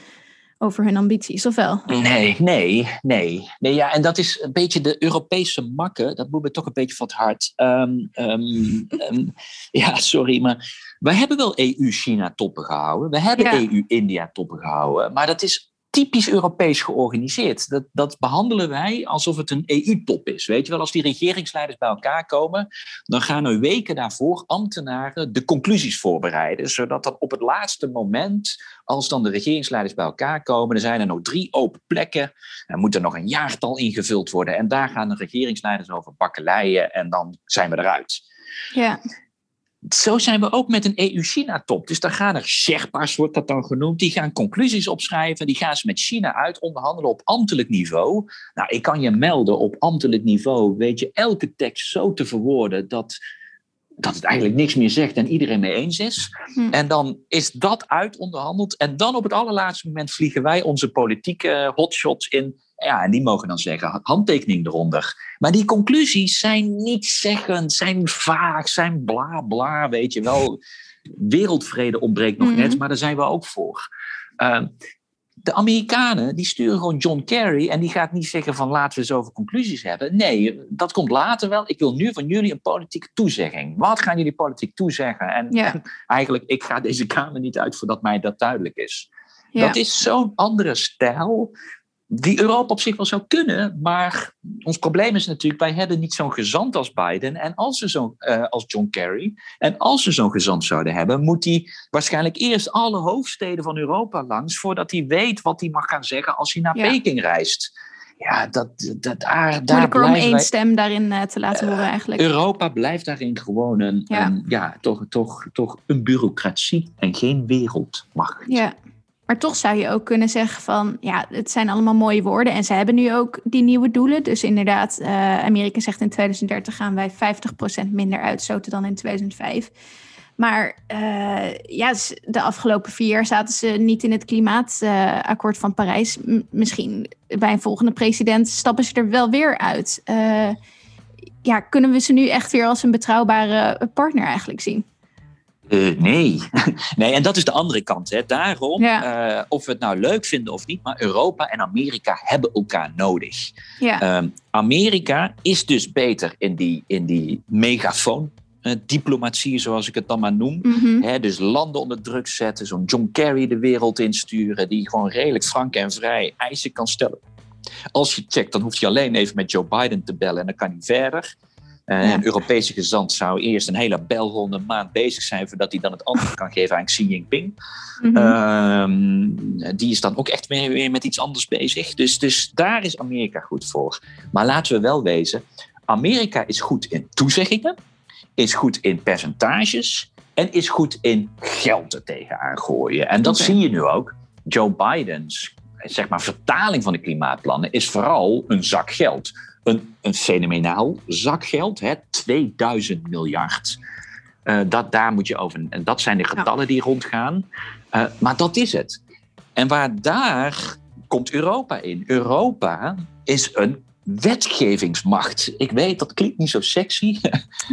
over hun ambities, of wel? Nee, nee, nee. nee ja, en dat is een beetje de Europese makken. Dat moet me toch een beetje van het hart. Um, um, (laughs) ja, sorry, maar wij hebben wel EU-China-toppen gehouden. We hebben EU-India-toppen gehouden. Maar dat is typisch Europees georganiseerd. Dat, dat behandelen wij alsof het een EU-top is. Weet je wel, als die regeringsleiders bij elkaar komen, dan gaan er weken daarvoor ambtenaren de conclusies voorbereiden, zodat dan op het laatste moment, als dan de regeringsleiders bij elkaar komen, er zijn er nog drie open plekken, er moet er nog een jaartal ingevuld worden en daar gaan de regeringsleiders over bakkeleien en dan zijn we eruit. Ja zo zijn we ook met een EU-China-top. Dus dan gaan er Sherpa's, wordt dat dan genoemd, die gaan conclusies opschrijven, die gaan ze met China uit onderhandelen op ambtelijk niveau. Nou, ik kan je melden, op ambtelijk niveau weet je elke tekst zo te verwoorden dat, dat het eigenlijk niks meer zegt en iedereen mee eens is. Hm. En dan is dat uitonderhandeld en dan op het allerlaatste moment vliegen wij onze politieke hotshots in ja, en die mogen dan zeggen, handtekening eronder. Maar die conclusies zijn niet zeggend, zijn vaag, zijn bla bla, weet je wel. Wereldvrede ontbreekt nog net, mhm. maar daar zijn we ook voor. Ehm, de Amerikanen die sturen gewoon John Kerry en die gaat niet zeggen van laten we zoveel conclusies hebben. Nee, dat komt later wel. Ik wil nu van jullie een politieke toezegging. Wat gaan jullie politiek toezeggen? En, en eigenlijk, ik ga deze Kamer niet uit voordat mij dat duidelijk is. Dat is zo'n andere stijl die Europa op zich wel zou kunnen, maar ons probleem is natuurlijk, wij hebben niet zo'n gezant als Biden. En als we zo, uh, als John Kerry, en als we zo'n gezant zouden hebben, moet hij waarschijnlijk eerst alle hoofdsteden van Europa langs, voordat hij weet wat hij mag gaan zeggen als hij naar Peking reist. Ja, dat, dat, daar, daar om één stem daarin uh, te laten horen eigenlijk. Europa blijft daarin gewoon een, ja. Een, ja, toch, toch, toch een bureaucratie en geen wereldmacht. Ja, maar toch zou je ook kunnen zeggen van, ja, het zijn allemaal mooie woorden. En ze hebben nu ook die nieuwe doelen. Dus inderdaad, uh, Amerika zegt in 2030 gaan wij 50% minder uitstoten dan in 2005. Maar uh, ja, de afgelopen vier jaar zaten ze niet in het klimaatakkoord van Parijs. Misschien bij een volgende president stappen ze er wel weer uit. Uh, ja, kunnen we ze nu echt weer als een betrouwbare partner eigenlijk zien? Uh, nee. (laughs) nee, en dat is de andere kant. Hè. Daarom, uh, of we het nou leuk vinden of niet, maar Europa en Amerika hebben elkaar nodig. Ja. Uh, Amerika is dus beter in die, in die megafoon. Eh, diplomatie, zoals ik het dan maar noem. Mm -hmm. dus landen onder druk zetten, zo'n John Kerry de wereld insturen, die gewoon redelijk frank en vrij eisen kan stellen. Als je checkt, dan hoeft je alleen even met Joe Biden te bellen en dan kan hij verder. Uh, Een Europese gezant zou eerst een hele belronde maand bezig zijn voordat hij dan het antwoord kan geven aan Xi Jinping. Mm -hmm. die is dan ook echt weer, weer met iets anders bezig. Dus, dus daar is Amerika goed voor. Maar laten we wel wezen, Amerika is goed in toezeggingen, is goed in percentages en is goed in geld er tegenaan gooien. En dat okay. zie je nu ook. Joe Biden's zeg maar, vertaling van de klimaatplannen is vooral een zak geld een, een fenomenaal zakgeld, hè, 2000 miljard. Uh, dat, daar moet je over. En dat zijn de getallen die rondgaan. Uh, maar dat is het. En waar daar komt Europa in. Europa is een wetgevingsmacht. Ik weet, dat klinkt niet zo sexy, (laughs)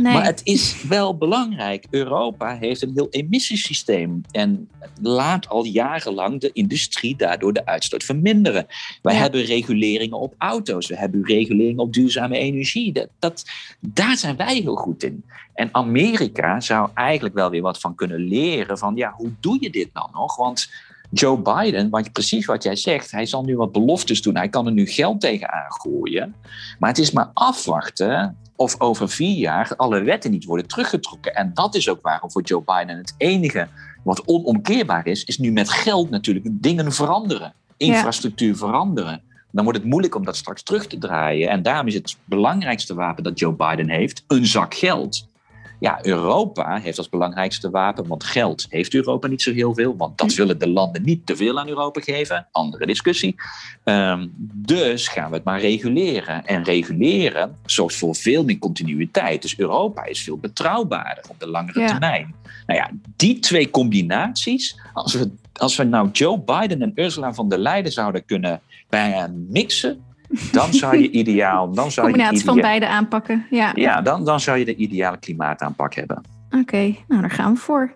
nee. maar het is wel belangrijk. Europa heeft een heel emissiesysteem en laat al jarenlang de industrie daardoor de uitstoot verminderen. Wij ja. hebben reguleringen op auto's, we hebben reguleringen op duurzame energie. Dat, dat, daar zijn wij heel goed in. En Amerika zou eigenlijk wel weer wat van kunnen leren van, ja, hoe doe je dit dan nog? Want Joe Biden, want precies wat jij zegt, hij zal nu wat beloftes doen. Hij kan er nu geld tegenaan gooien. Maar het is maar afwachten of over vier jaar alle wetten niet worden teruggetrokken. En dat is ook waarom voor Joe Biden het enige wat onomkeerbaar is, is nu met geld natuurlijk dingen veranderen. Infrastructuur ja. veranderen. Dan wordt het moeilijk om dat straks terug te draaien. En daarom is het belangrijkste wapen dat Joe Biden heeft een zak geld. Ja, Europa heeft als belangrijkste wapen, want geld heeft Europa niet zo heel veel, want dat hm. willen de landen niet te veel aan Europa geven. Andere discussie. Um, dus gaan we het maar reguleren. En reguleren zorgt voor veel meer continuïteit. Dus Europa is veel betrouwbaarder op de langere termijn. Nou ja, die twee combinaties, als we, als we nou Joe Biden en Ursula von der Leyen zouden kunnen bijna mixen, dan zou je ideaal. Dan zou Combinatie je van beide aanpakken. Ja, ja dan, dan zou je de ideale klimaataanpak hebben. Oké, nou daar gaan we voor.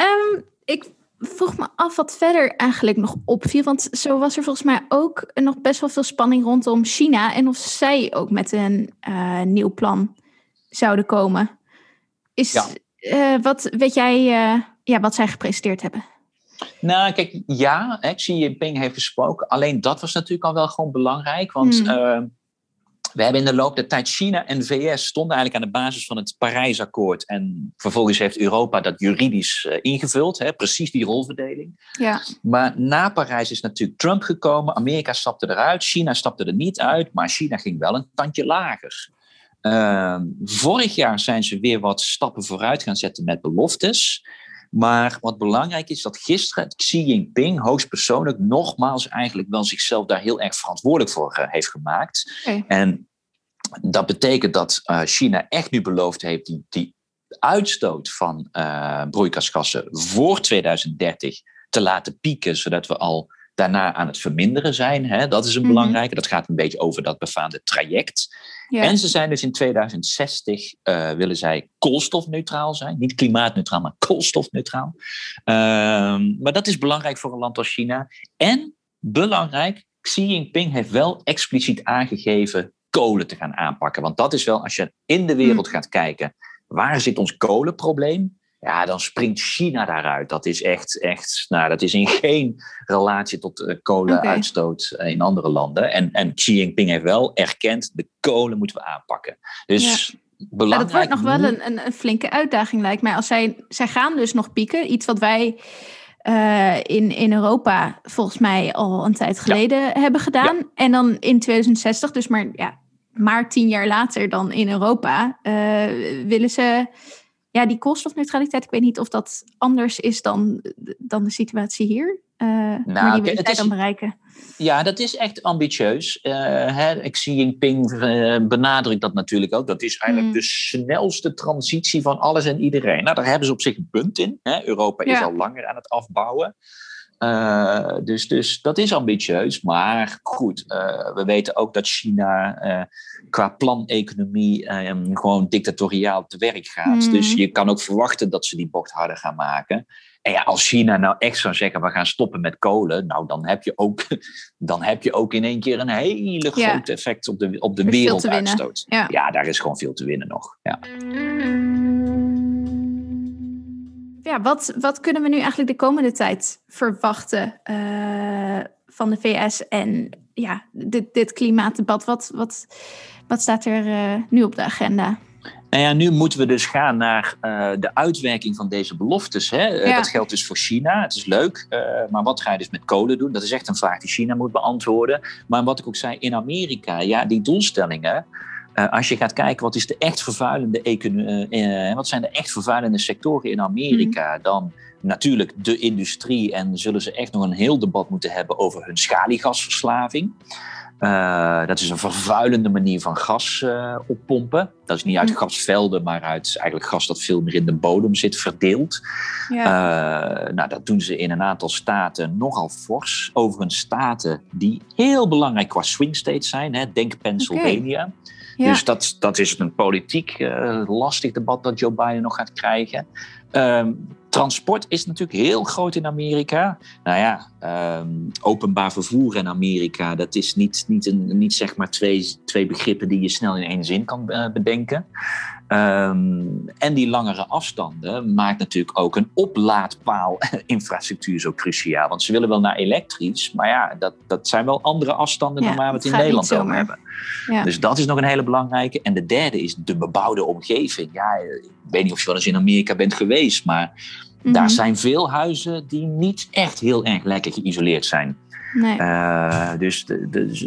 Um, ik vroeg me af wat verder eigenlijk nog opviel. Want zo was er volgens mij ook nog best wel veel spanning rondom China. En of zij ook met een uh, nieuw plan zouden komen. Is, ja. uh, wat weet jij uh, ja, wat zij gepresenteerd hebben? Nou, kijk, ja, Xi Jinping heeft gesproken. Alleen dat was natuurlijk al wel gewoon belangrijk. Want hmm. uh, we hebben in de loop der tijd China en VS stonden eigenlijk aan de basis van het Parijsakkoord. En vervolgens heeft Europa dat juridisch uh, ingevuld, hè, precies die rolverdeling. Ja. Maar na Parijs is natuurlijk Trump gekomen. Amerika stapte eruit, China stapte er niet uit, maar China ging wel een tandje lager. Uh, vorig jaar zijn ze weer wat stappen vooruit gaan zetten met beloftes. Maar wat belangrijk is, dat gisteren Xi Jinping hoogstpersoonlijk nogmaals eigenlijk wel zichzelf daar heel erg verantwoordelijk voor eh, heeft gemaakt. En dat betekent dat uh, China echt nu beloofd heeft die, die uitstoot van uh, broeikasgassen voor 2030 te laten pieken, zodat we al daarna aan het verminderen zijn. Hè? Dat is een mhm. belangrijke. Dat gaat een beetje over dat befaamde traject. En ze zijn dus in 2060 uh, eh, willen zij koolstofneutraal zijn. Niet klimaatneutraal, maar koolstofneutraal. Ehm, maar dat is belangrijk voor een land als China. En belangrijk, Xi Jinping heeft wel expliciet aangegeven kolen te gaan aanpakken. Want dat is wel, als je in de wereld mm. gaat kijken, waar zit ons kolenprobleem? Ja, dan springt China daaruit. Dat is echt, echt nou, dat is in (laughs) geen relatie tot uh, kolenuitstoot okay. in andere landen. En, en Xi Jinping heeft wel erkend, de kolen moeten we aanpakken. Dus belangrijk. dat wordt nog wel een, een, een, flinke uitdaging, lijkt mij. Als zij, zij gaan dus nog pieken, iets wat wij uh, in, in Europa volgens mij al een tijd geleden hebben gedaan. En dan in 2060, dus maar, ja, maar tien jaar later dan in Europa, uh, willen ze ja, die koolstofneutraliteit, ik weet niet of dat anders is dan, dan de situatie hier. Uh, nou, maar die het is, dan bereiken. Ja, dat is echt ambitieus. Uh, hè, Xi Jinping uh, benadrukt dat natuurlijk ook. Dat is eigenlijk hmm. de snelste transitie van alles en iedereen. Nou, daar hebben ze op zich een punt in. Hè. Europa is al langer aan het afbouwen. Uh, dus, dus dat is ambitieus. Maar goed, uh, we weten ook dat China uh, qua planeconomie gewoon dictatoriaal te werk gaat. Mm. Dus je kan ook verwachten dat ze die bocht harder gaan maken. En ja, als China nou echt zou zeggen, we gaan stoppen met kolen, nou dan heb je ook, (laughs) dan heb je ook in één keer een hele ja. groot effect op de, op de werelduitstoot. Ja. ja, daar is gewoon veel te winnen nog. Ja. Ja, wat, wat kunnen we nu eigenlijk de komende tijd verwachten uh, van de VS en ja, dit, dit klimaatdebat? Wat, wat, wat staat er uh, nu op de agenda? Nou ja, nu moeten we dus gaan naar uh, de uitwerking van deze beloftes. Hè? Ja. Dat geldt dus voor China. Het is leuk, maar wat ga je dus met kolen doen? Dat is echt een vraag die China moet beantwoorden. Maar wat ik ook zei, in Amerika, ja, die doelstellingen. Uh, als je gaat kijken wat, is de echt vervuilende uh, wat zijn de echt vervuilende sectoren in Amerika, mm. dan natuurlijk de industrie en zullen ze echt nog een heel debat moeten hebben over hun schaliegasverslaving. Uh, dat is een vervuilende manier van gas oppompen. Dat is niet uit mhm. gasvelden, maar uit eigenlijk gas dat veel meer in de bodem zit verdeeld. Nou, dat doen ze in een aantal staten nogal fors. Overigens staten die heel belangrijk qua swing states zijn. Hè. Denk Pennsylvania. Okay. Dus dat, dat is een politiek uh, lastig debat dat Joe Biden nog gaat krijgen. Um, transport is natuurlijk heel groot in Amerika. Nou ja, um, openbaar vervoer in Amerika, dat is niet, niet, een, niet zeg maar twee, twee begrippen die je snel in één zin kan uh, bedenken. Um, en die langere afstanden maakt natuurlijk ook een oplaadpaal-infrastructuur (laughs) zo cruciaal. Want ze willen wel naar elektrisch, maar ja, dat, dat zijn wel andere afstanden ja, dan waar we het in Nederland over hebben. Ja. Dus dat is nog een hele belangrijke. En de derde is de bebouwde omgeving. Ja, ik weet niet of je wel eens in Amerika bent geweest, maar Daar mhm. zijn veel huizen die niet echt heel erg lekker geïsoleerd zijn. Nee. Uh, dus, dus,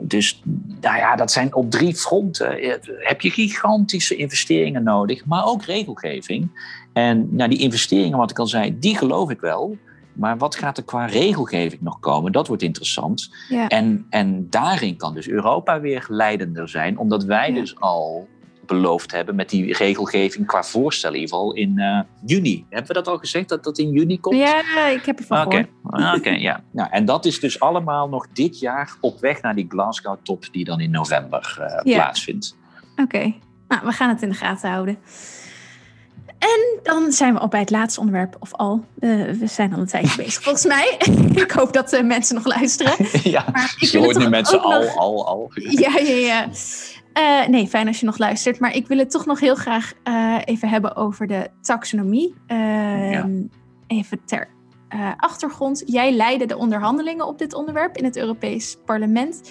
dus nou ja, dat zijn op drie fronten. Heb je gigantische investeringen nodig, maar ook regelgeving. En nou, die investeringen, wat ik al zei, die geloof ik wel. Maar wat gaat er qua regelgeving nog komen? Dat wordt interessant. Ja. En, en daarin kan dus Europa weer leidender zijn, omdat wij dus al beloofd hebben met die regelgeving qua voorstel, in ieder geval in uh, juni. Hebben we dat al gezegd, dat dat in juni komt? Ja, ik heb ervan okay. gehoord. Oké, ja. Nou, en dat is dus allemaal nog dit jaar op weg naar die Glasgow-top die dan in november uh, plaatsvindt. Oké, nou, we gaan het in de gaten houden. En dan zijn we al bij het laatste onderwerp, of al. Uh, we zijn al een tijdje bezig, (laughs) volgens mij. ik hoop dat uh, mensen nog luisteren. (laughs) ja, maar ik je hoort nu mensen al, al, al. ja, ja, ja. Uh, nee, fijn als je nog luistert. Maar ik wil het toch nog heel graag even hebben over de taxonomie. Ehm, even ter achtergrond. Jij leidde de onderhandelingen op dit onderwerp in het Europees Parlement.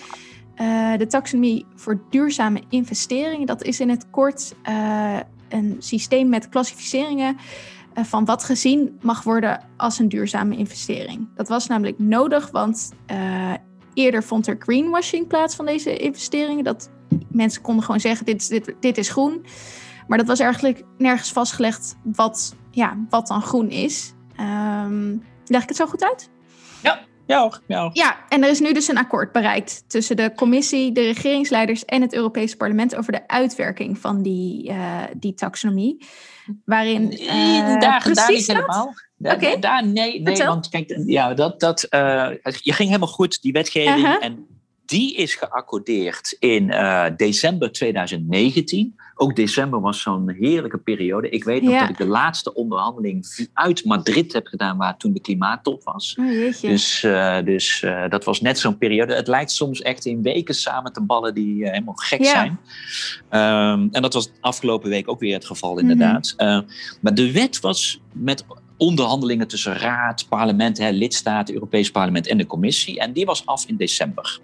de taxonomie voor duurzame investeringen, dat is in het kort een systeem met klassificeringen van wat gezien mag worden als een duurzame investering. Dat was namelijk nodig, want eerder vond er greenwashing plaats van deze investeringen. Dat mensen konden gewoon zeggen: dit, dit, dit is groen. Maar dat was eigenlijk nergens vastgelegd wat, ja, wat dan groen is. Um, leg ik het zo goed uit? Ja, ja, ja. ja, en er is nu dus een akkoord bereikt tussen de commissie, de regeringsleiders en het Europese parlement over de uitwerking van die, uh, die taxonomie. Waarin. Uh, daar, precies daar niet helemaal. Oké. Daar, nee, nee want kijk, ja, dat, dat, uh, je ging helemaal goed, die wetgeving. Uh -huh. En die is geaccordeerd in uh, december 2019. Ook december was zo'n heerlijke periode. Ik weet nog dat ik de laatste onderhandeling uit Madrid heb gedaan, waar toen de klimaattop was. Oh, dus uh, dus uh, dat was net zo'n periode. Het lijkt soms echt in weken samen te ballen die helemaal gek ja. zijn. Um, en dat was afgelopen week ook weer het geval, inderdaad. Mm -hmm. maar de wet was met onderhandelingen tussen raad, parlement, hè, lidstaten, Europees parlement en de commissie. En die was af in december.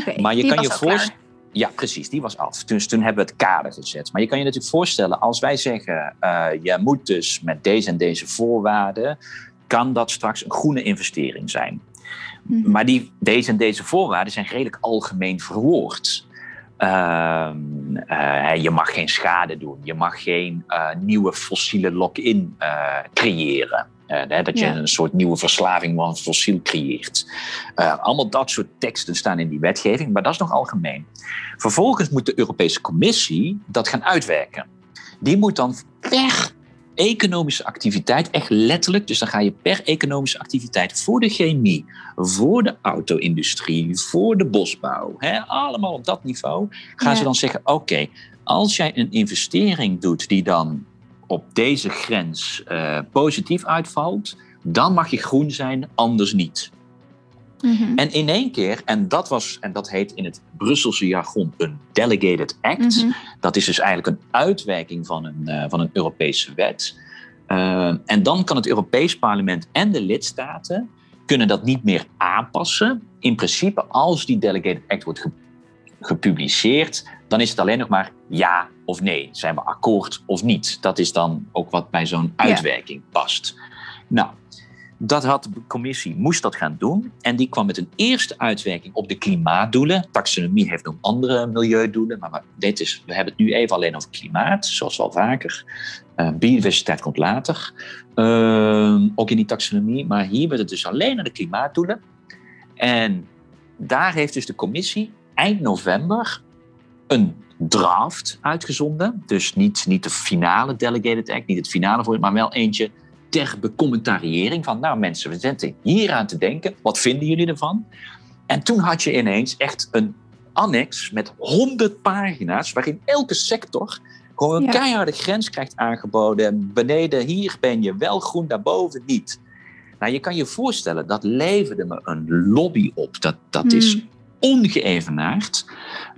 Okay, maar je kan je voorstellen. Ja, precies, die was af. Dus toen hebben we het kader gezet. Maar je kan je natuurlijk voorstellen, als wij zeggen, uh, je moet dus met deze en deze voorwaarden, kan dat straks een groene investering zijn. Mm -hmm. Maar die, deze en deze voorwaarden zijn redelijk algemeen verwoord. Uh, uh, je mag geen schade doen. Je mag geen uh, nieuwe fossiele lock-in uh, creëren. dat je ja. een soort nieuwe verslaving van fossiel creëert. allemaal dat soort teksten staan in die wetgeving, maar dat is nog algemeen. Vervolgens moet de Europese Commissie dat gaan uitwerken. Die moet dan per economische activiteit, echt letterlijk. Dus dan ga je per economische activiteit voor de chemie, voor de auto-industrie, voor de bosbouw, hè, allemaal op dat niveau, gaan ja. ze dan zeggen: oké, als jij een investering doet die dan op deze grens uh, positief uitvalt, dan mag je groen zijn, anders niet. Mm -hmm. En in één keer, en dat, was, en dat heet in het Brusselse jargon een Delegated Act. Mm -hmm. Dat is dus eigenlijk een uitwerking van een, uh, van een Europese wet. Uh, en dan kan het Europees Parlement en de lidstaten kunnen dat niet meer aanpassen. In principe, als die Delegated Act wordt gepubliceerd, dan is het alleen nog maar ja of nee. Zijn we akkoord of niet? Dat is dan ook wat bij zo'n uitwerking past. Nou, dat had de commissie, moest dat gaan doen. En die kwam met een eerste uitwerking op de klimaatdoelen. Taxonomie heeft nog andere milieudoelen, maar dit is, we hebben het nu even alleen over klimaat, zoals wel vaker. Uh, biodiversiteit komt later, uh, ook in die taxonomie. Maar hier werd het dus alleen naar de klimaatdoelen. En daar heeft dus de commissie eind november een draft uitgezonden. Dus niet, niet de finale Delegated Act, niet het finale voor maar wel eentje ter becommentariëring van, nou mensen, we zitten hier aan te denken. Wat vinden jullie ervan? En toen had je ineens echt een annex met 100 pagina's, waarin elke sector gewoon een ja. keiharde grens krijgt aangeboden. Beneden hier ben je wel groen, daarboven niet. Nou, je kan je voorstellen, dat leverde me een lobby op. Dat, dat hmm. is ongeëvenaard.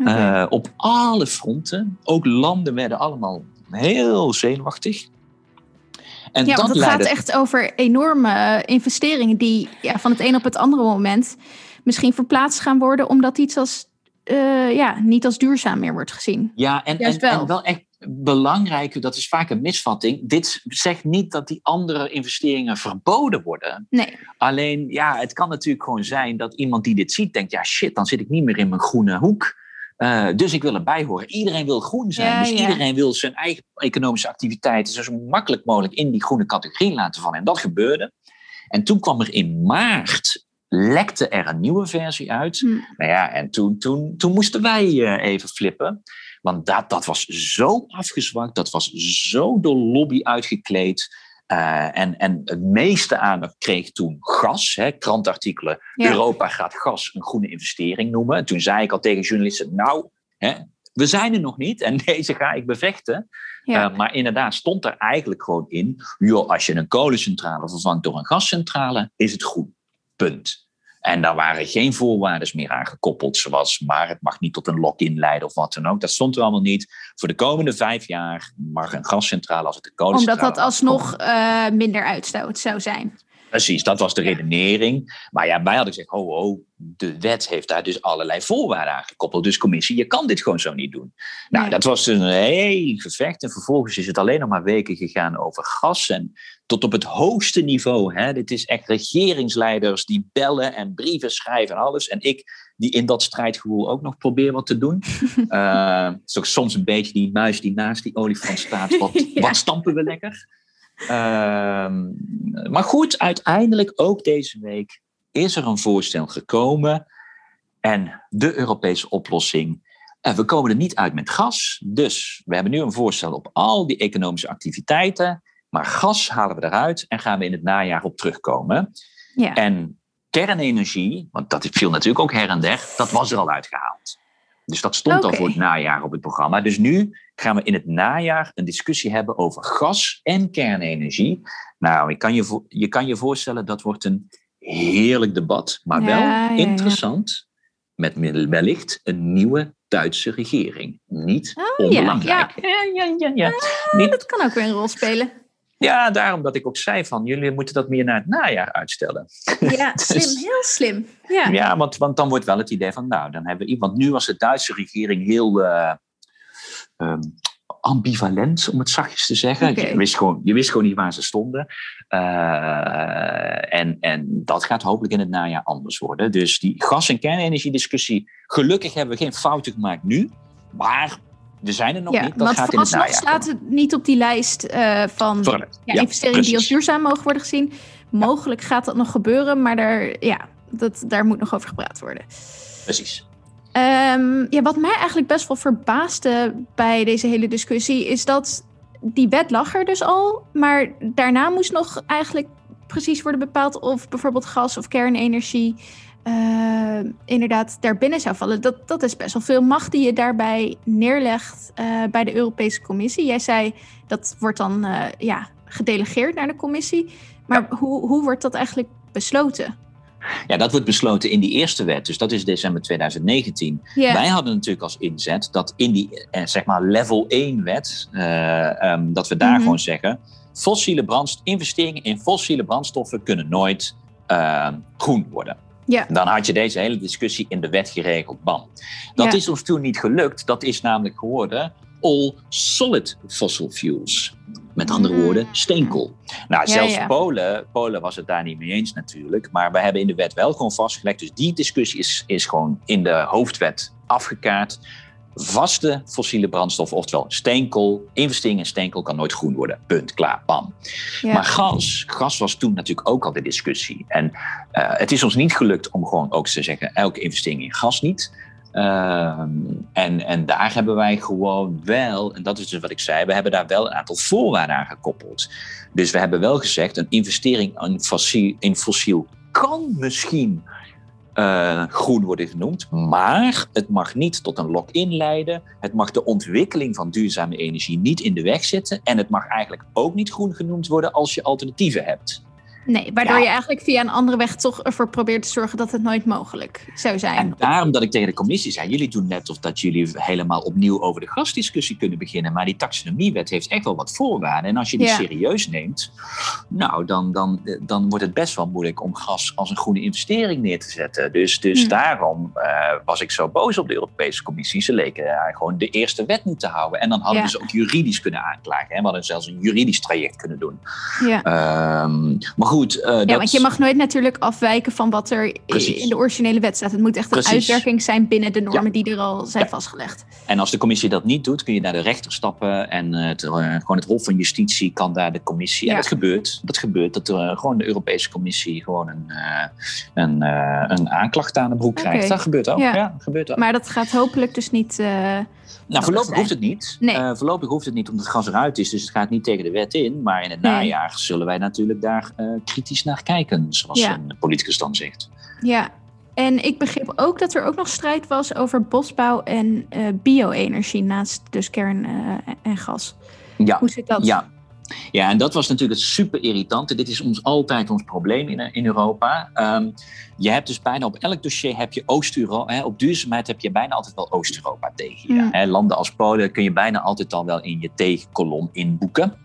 Okay. Uh, op alle fronten. Ook landen werden allemaal heel zenuwachtig. En ja, dat want het leidde... gaat echt over enorme investeringen die ja, van het een op het andere moment misschien verplaatst gaan worden, omdat iets als uh, ja, niet als duurzaam meer wordt gezien. Ja, en, en, wel. en wel echt belangrijk, dat is vaak een misvatting. Dit zegt niet dat die andere investeringen verboden worden. Nee. Alleen, ja, het kan natuurlijk gewoon zijn dat iemand die dit ziet denkt: ja, shit, dan zit ik niet meer in mijn groene hoek. Uh, dus ik wil erbij horen. Iedereen wil groen zijn. dus iedereen wil zijn eigen economische activiteiten zo makkelijk mogelijk in die groene categorie laten vallen. En dat gebeurde. En toen kwam er in maart lekte er een nieuwe versie uit. Hm. Nou ja, en toen, toen, toen moesten wij uh, even flippen. Want dat, dat was zo afgezwakt, dat was zo door lobby uitgekleed. Uh, en, en het meeste aandacht kreeg toen gas. Hè, krantartikelen. Europa gaat gas een groene investering noemen. En toen zei ik al tegen journalisten: Nou, hè, we zijn er nog niet en (laughs) deze ga ik bevechten. Ja. Uh, maar inderdaad stond er eigenlijk gewoon in: joh, als je een kolencentrale vervangt door een gascentrale, is het groen. Punt. En daar waren geen voorwaarden meer aan gekoppeld, zoals maar het mag niet tot een lock-in leiden of wat dan ook. Dat stond er allemaal niet. Voor de komende vijf jaar mag een gascentrale als het de kolencentrale... Omdat dat alsnog uh, minder uitstoot zou zijn. Precies, dat was de redenering. Maar ja, wij hadden gezegd, oh, oh, de wet heeft daar dus allerlei voorwaarden aan gekoppeld. Dus commissie, je kan dit gewoon zo niet doen. Nou, dat was een heel gevecht. En vervolgens is het alleen nog maar weken gegaan over gas. En tot op het hoogste niveau. Hè. Dit is echt regeringsleiders die bellen en brieven schrijven en alles. En ik die in dat strijdgevoel ook nog probeer wat te doen. uh, (laughs) het is ook soms een beetje die muis die naast die olifant staat. Wat, (laughs) wat stampen we lekker? Ehm, maar goed, uiteindelijk ook deze week is er een voorstel gekomen. En de Europese oplossing. En we komen er niet uit met gas. Dus we hebben nu een voorstel op al die economische activiteiten. Maar gas halen we eruit en gaan we in het najaar op terugkomen. Ja. En kernenergie, want dat viel natuurlijk ook her en der, dat was er al uitgehaald. Dus dat stond al voor het najaar op het programma. Dus nu gaan we in het najaar een discussie hebben over gas en kernenergie. Nou, je kan je, je, kan je voorstellen, dat wordt een heerlijk debat, maar wel interessant. Met wellicht een nieuwe Duitse regering. Niet oh, onbelangrijk. Ja, ja, ja. ja, Niet... Dat kan ook weer een rol spelen. Ja, daarom dat ik ook zei van jullie moeten dat meer naar het najaar uitstellen. Ja, (laughs) dus slim, heel slim. Ja, ja want, want dan wordt wel het idee van nou, dan hebben we iemand. Nu was de Duitse regering heel uh, um, ambivalent, om het zachtjes te zeggen. Je, wist gewoon, je wist gewoon niet waar ze stonden. Uh, en, en dat gaat hopelijk in het najaar anders worden. Dus die gas- en kernenergiediscussie, gelukkig hebben we geen fouten gemaakt nu. Maar we zijn er nog niet. Dat gaat in het najaar staat het niet op die lijst uh, van ja, investeringen die als duurzaam mogen worden gezien. Mogelijk gaat dat nog gebeuren, maar daar, ja, dat, daar moet nog over gepraat worden. Precies. Um, ja, wat mij eigenlijk best wel verbaasde bij deze hele discussie is dat die wet lag er dus al, maar daarna moest nog eigenlijk precies worden bepaald of bijvoorbeeld gas of kernenergie uh, inderdaad daarbinnen zou vallen. Dat, dat is best wel veel macht die je daarbij neerlegt uh, bij de Europese Commissie. Jij zei dat wordt dan uh, ja, gedelegeerd naar de Commissie. Maar hoe, hoe wordt dat eigenlijk besloten? Ja, dat wordt besloten in die eerste wet. Dus dat is december 2019. Wij hadden natuurlijk als inzet dat in die zeg maar level 1 wet, um, dat we daar mm -hmm. gewoon zeggen, fossiele brandst investeringen in fossiele brandstoffen kunnen nooit uh, groen worden. Ja. Dan had je deze hele discussie in de wet geregeld. Dat is ons toen niet gelukt. Dat is namelijk geworden all solid fossil fuels. Met andere mm. woorden, steenkool. Nou, zelfs Polen, Polen was het daar niet mee eens natuurlijk. Maar we hebben in de wet wel gewoon vastgelegd. Dus die discussie is, is gewoon in de hoofdwet afgekaart vaste fossiele brandstof, oftewel steenkool. Investering in steenkool kan nooit groen worden. Punt, klaar, bam. Maar gas, gas was toen natuurlijk ook al de discussie. En uh, het is ons niet gelukt om gewoon ook te zeggen, elke investering in gas niet. Uh, en, en daar hebben wij gewoon wel, en dat is dus wat ik zei, we hebben daar wel een aantal voorwaarden aan gekoppeld. Dus we hebben wel gezegd, een investering in fossiel, in fossiel kan misschien uh, groen worden genoemd. Maar het mag niet tot een lock-in leiden. Het mag de ontwikkeling van duurzame energie niet in de weg zitten. En het mag eigenlijk ook niet groen genoemd worden als je alternatieven hebt. Nee, waardoor je eigenlijk via een andere weg toch ervoor probeert te zorgen dat het nooit mogelijk zou zijn. En daarom dat ik tegen de commissie zei, jullie doen net of dat jullie helemaal opnieuw over de gasdiscussie kunnen beginnen. Maar die taxonomiewet heeft echt wel wat voorwaarden. En als je die serieus neemt, nou, dan, dan, dan wordt het best wel moeilijk om gas als een groene investering neer te zetten. Dus, dus hm. daarom uh, was ik zo boos op de Europese Commissie. Ze leken uh, gewoon de eerste wet niet te houden. En dan hadden ze ook juridisch kunnen aanklagen. Hè? We hadden zelfs een juridisch traject kunnen doen. Ja. Um, maar goed. Uh, ja, want je mag nooit natuurlijk afwijken van wat er in de originele wet staat. Het moet echt een uitwerking zijn binnen de normen die er al zijn vastgelegd. En als de commissie dat niet doet, kun je naar de rechter stappen. En het, gewoon het Hof van Justitie kan daar de commissie. En dat gebeurt. Dat gebeurt. Dat er gewoon de Europese Commissie gewoon een, een, een aanklacht aan de broek krijgt. Dat gebeurt ook. Ja. gebeurt ook. Maar dat gaat hopelijk dus niet. Nou, voorlopig hoeft het niet. Nee. Uh, voorlopig hoeft het niet omdat het gas eruit is. Dus het gaat niet tegen de wet in. Maar in het najaar zullen wij natuurlijk daar uh, kritisch naar kijken. Zoals een politicus dan zegt. Ja, en ik begreep ook dat er ook nog strijd was over bosbouw en bio-energie naast dus kern en gas. Ja. Hoe zit dat? Ja, ja, en dat was natuurlijk het super irritante. Dit is ons altijd ons probleem in, in Europa. Um, je hebt dus bijna op elk dossier heb je Oost-Europa. Op duurzaamheid heb je bijna altijd wel Oost-Europa tegen je. Mm. landen als Polen kun je bijna altijd al wel in je tegenkolom inboeken.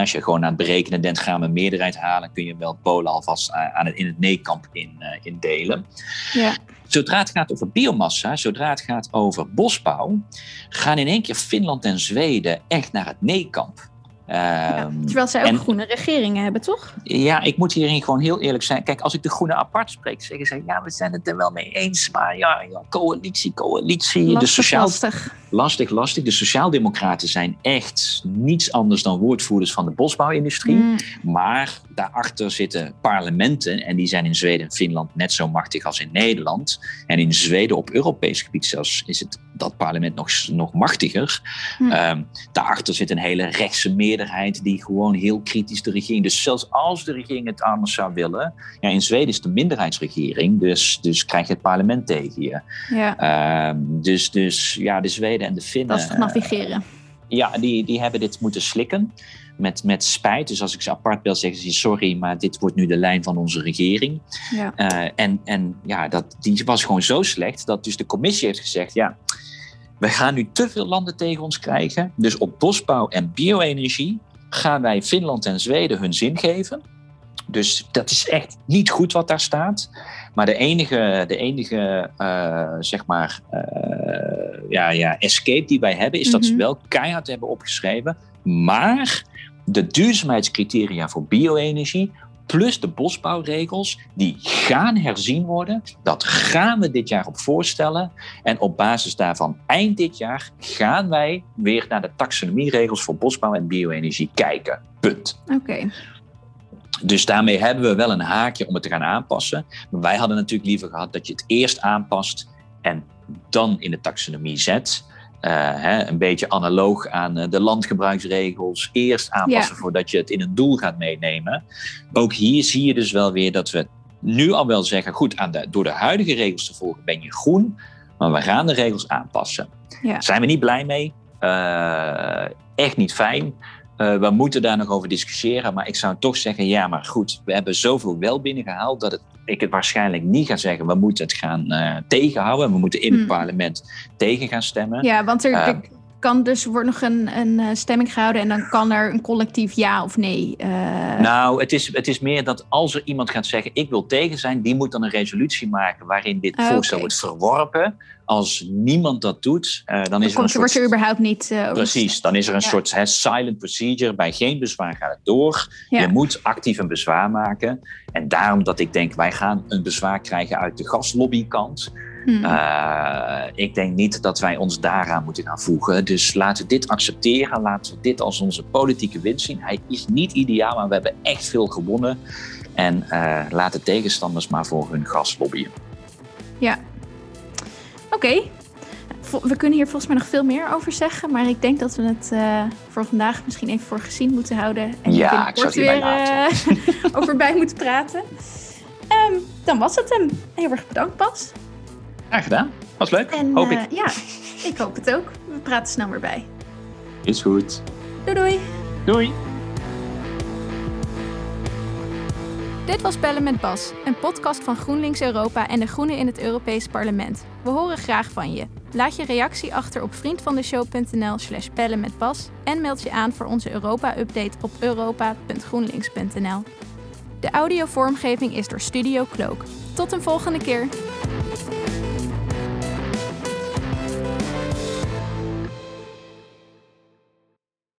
Als je gewoon aan het berekenen bent, gaan we een meerderheid halen, kun je wel Polen alvast aan het, in het nee-kamp in, uh, indelen. Ja. Zodra het gaat over biomassa, zodra het gaat over bosbouw, gaan in één keer Finland en Zweden echt naar het nee-kamp. Um, terwijl zij ook groene regeringen hebben, toch? Ja, ik moet hierin gewoon heel eerlijk zijn. Kijk, als ik de groenen apart spreek, zeggen ze... ja, we zijn het er wel mee eens, maar ja, ja coalitie, coalitie. Lastig, de sociaal... lastig. Lastig, lastig. De sociaaldemocraten zijn echt niets anders dan woordvoerders van de bosbouwindustrie. Mm. Maar daarachter zitten parlementen... en die zijn in Zweden en Finland net zo machtig als in Nederland. En in Zweden op Europees gebied zelfs is het dat parlement nog, nog machtiger. Mm. Um, daarachter zit een hele rechtse meerderheid die gewoon heel kritisch de regering. Dus zelfs als de regering het anders zou willen. Ja, in Zweden is het een minderheidsregering, dus, dus krijg je het parlement tegen je. Ja. Ehm, dus, dus ja, de Zweden en de Finnen. Lastig navigeren. Ja, die, die hebben dit moeten slikken. Met, met spijt. Dus als ik ze apart wil zeggen ze sorry, maar dit wordt nu de lijn van onze regering. Ja. Uh, en en ja, dat, die was gewoon zo slecht dat dus de commissie heeft gezegd: ja, we gaan nu te veel landen tegen ons krijgen. Dus op bosbouw en bio-energie gaan wij Finland en Zweden hun zin geven. Dus dat is echt niet goed wat daar staat. Maar de enige, de enige uh, zeg maar, uh, ja, ja, escape die wij hebben, is dat ze mhm. wel keihard hebben opgeschreven. Maar de duurzaamheidscriteria voor bio-energie plus de bosbouwregels, die gaan herzien worden. Dat gaan we dit jaar op voorstellen. En op basis daarvan, eind dit jaar, gaan wij weer naar de taxonomieregels voor bosbouw en bio-energie kijken. Punt. Oké. Dus daarmee hebben we wel een haakje om het te gaan aanpassen. Maar wij hadden natuurlijk liever gehad dat je het eerst aanpast en dan in de taxonomie zet. Uh, hè, een beetje analoog aan uh, de landgebruiksregels. Eerst aanpassen voordat je het in een doel gaat meenemen. Ook hier zie je dus wel weer dat we nu al wel zeggen: goed, aan de, door de huidige regels te volgen ben je groen, maar we gaan de regels aanpassen. Ja. Zijn we niet blij mee? Uh, echt niet fijn. We moeten daar nog over discussiëren, maar ik zou toch zeggen: ja, maar goed, we hebben zoveel wel binnengehaald dat het ik het waarschijnlijk niet ga zeggen, we moeten het gaan uh, tegenhouden. We moeten in het hmm. parlement tegen gaan stemmen. Ja, want er, uh, kan dus wordt nog een, een eh, stemming gehouden en dan kan er een collectief ja of nee. Uh... Nou, het is, het is meer dat als er iemand gaat zeggen: ik wil tegen zijn, die moet dan een resolutie maken waarin dit ah, voorstel wordt verworpen. Als niemand dat doet, uh, dan, is er een soort... er überhaupt niet... Precies, dan is er een soort he, silent procedure. Bij geen bezwaar gaat het door. Je moet actief een bezwaar maken. En daarom dat ik denk, wij gaan een bezwaar krijgen uit de gaslobbykant. Hmm. Uh, ik denk niet dat wij ons daaraan moeten gaan voegen. Dus laten we dit accepteren. Laten we dit als onze politieke winst zien. Hij is niet ideaal, maar we hebben echt veel gewonnen. En uh, laat de tegenstanders maar voor hun gas lobbyen. Ja, Oké. We kunnen hier volgens mij nog veel meer over zeggen. Maar ik denk dat we het uh, voor vandaag misschien even voor gezien moeten houden. En ja, ik zou het weer uh, (laughs) over bij moeten praten. Um, dan was het hem. Heel erg bedankt, Bas. Graag gedaan. Was leuk, en, hoop ik. Uh, ja, ik hoop het ook. We praten snel weer bij. Is goed. Doei doei. Doei. Dit was Bellen met Bas, een podcast van GroenLinks Europa en de Groenen in het Europees Parlement. We horen graag van je. Laat je reactie achter op vriendvandeshow.nl slash bellen met Bas en meld je aan voor onze Europa-update op europa.groenlinks.nl. De audiovormgeving is door Studio Cloak. Tot een volgende keer!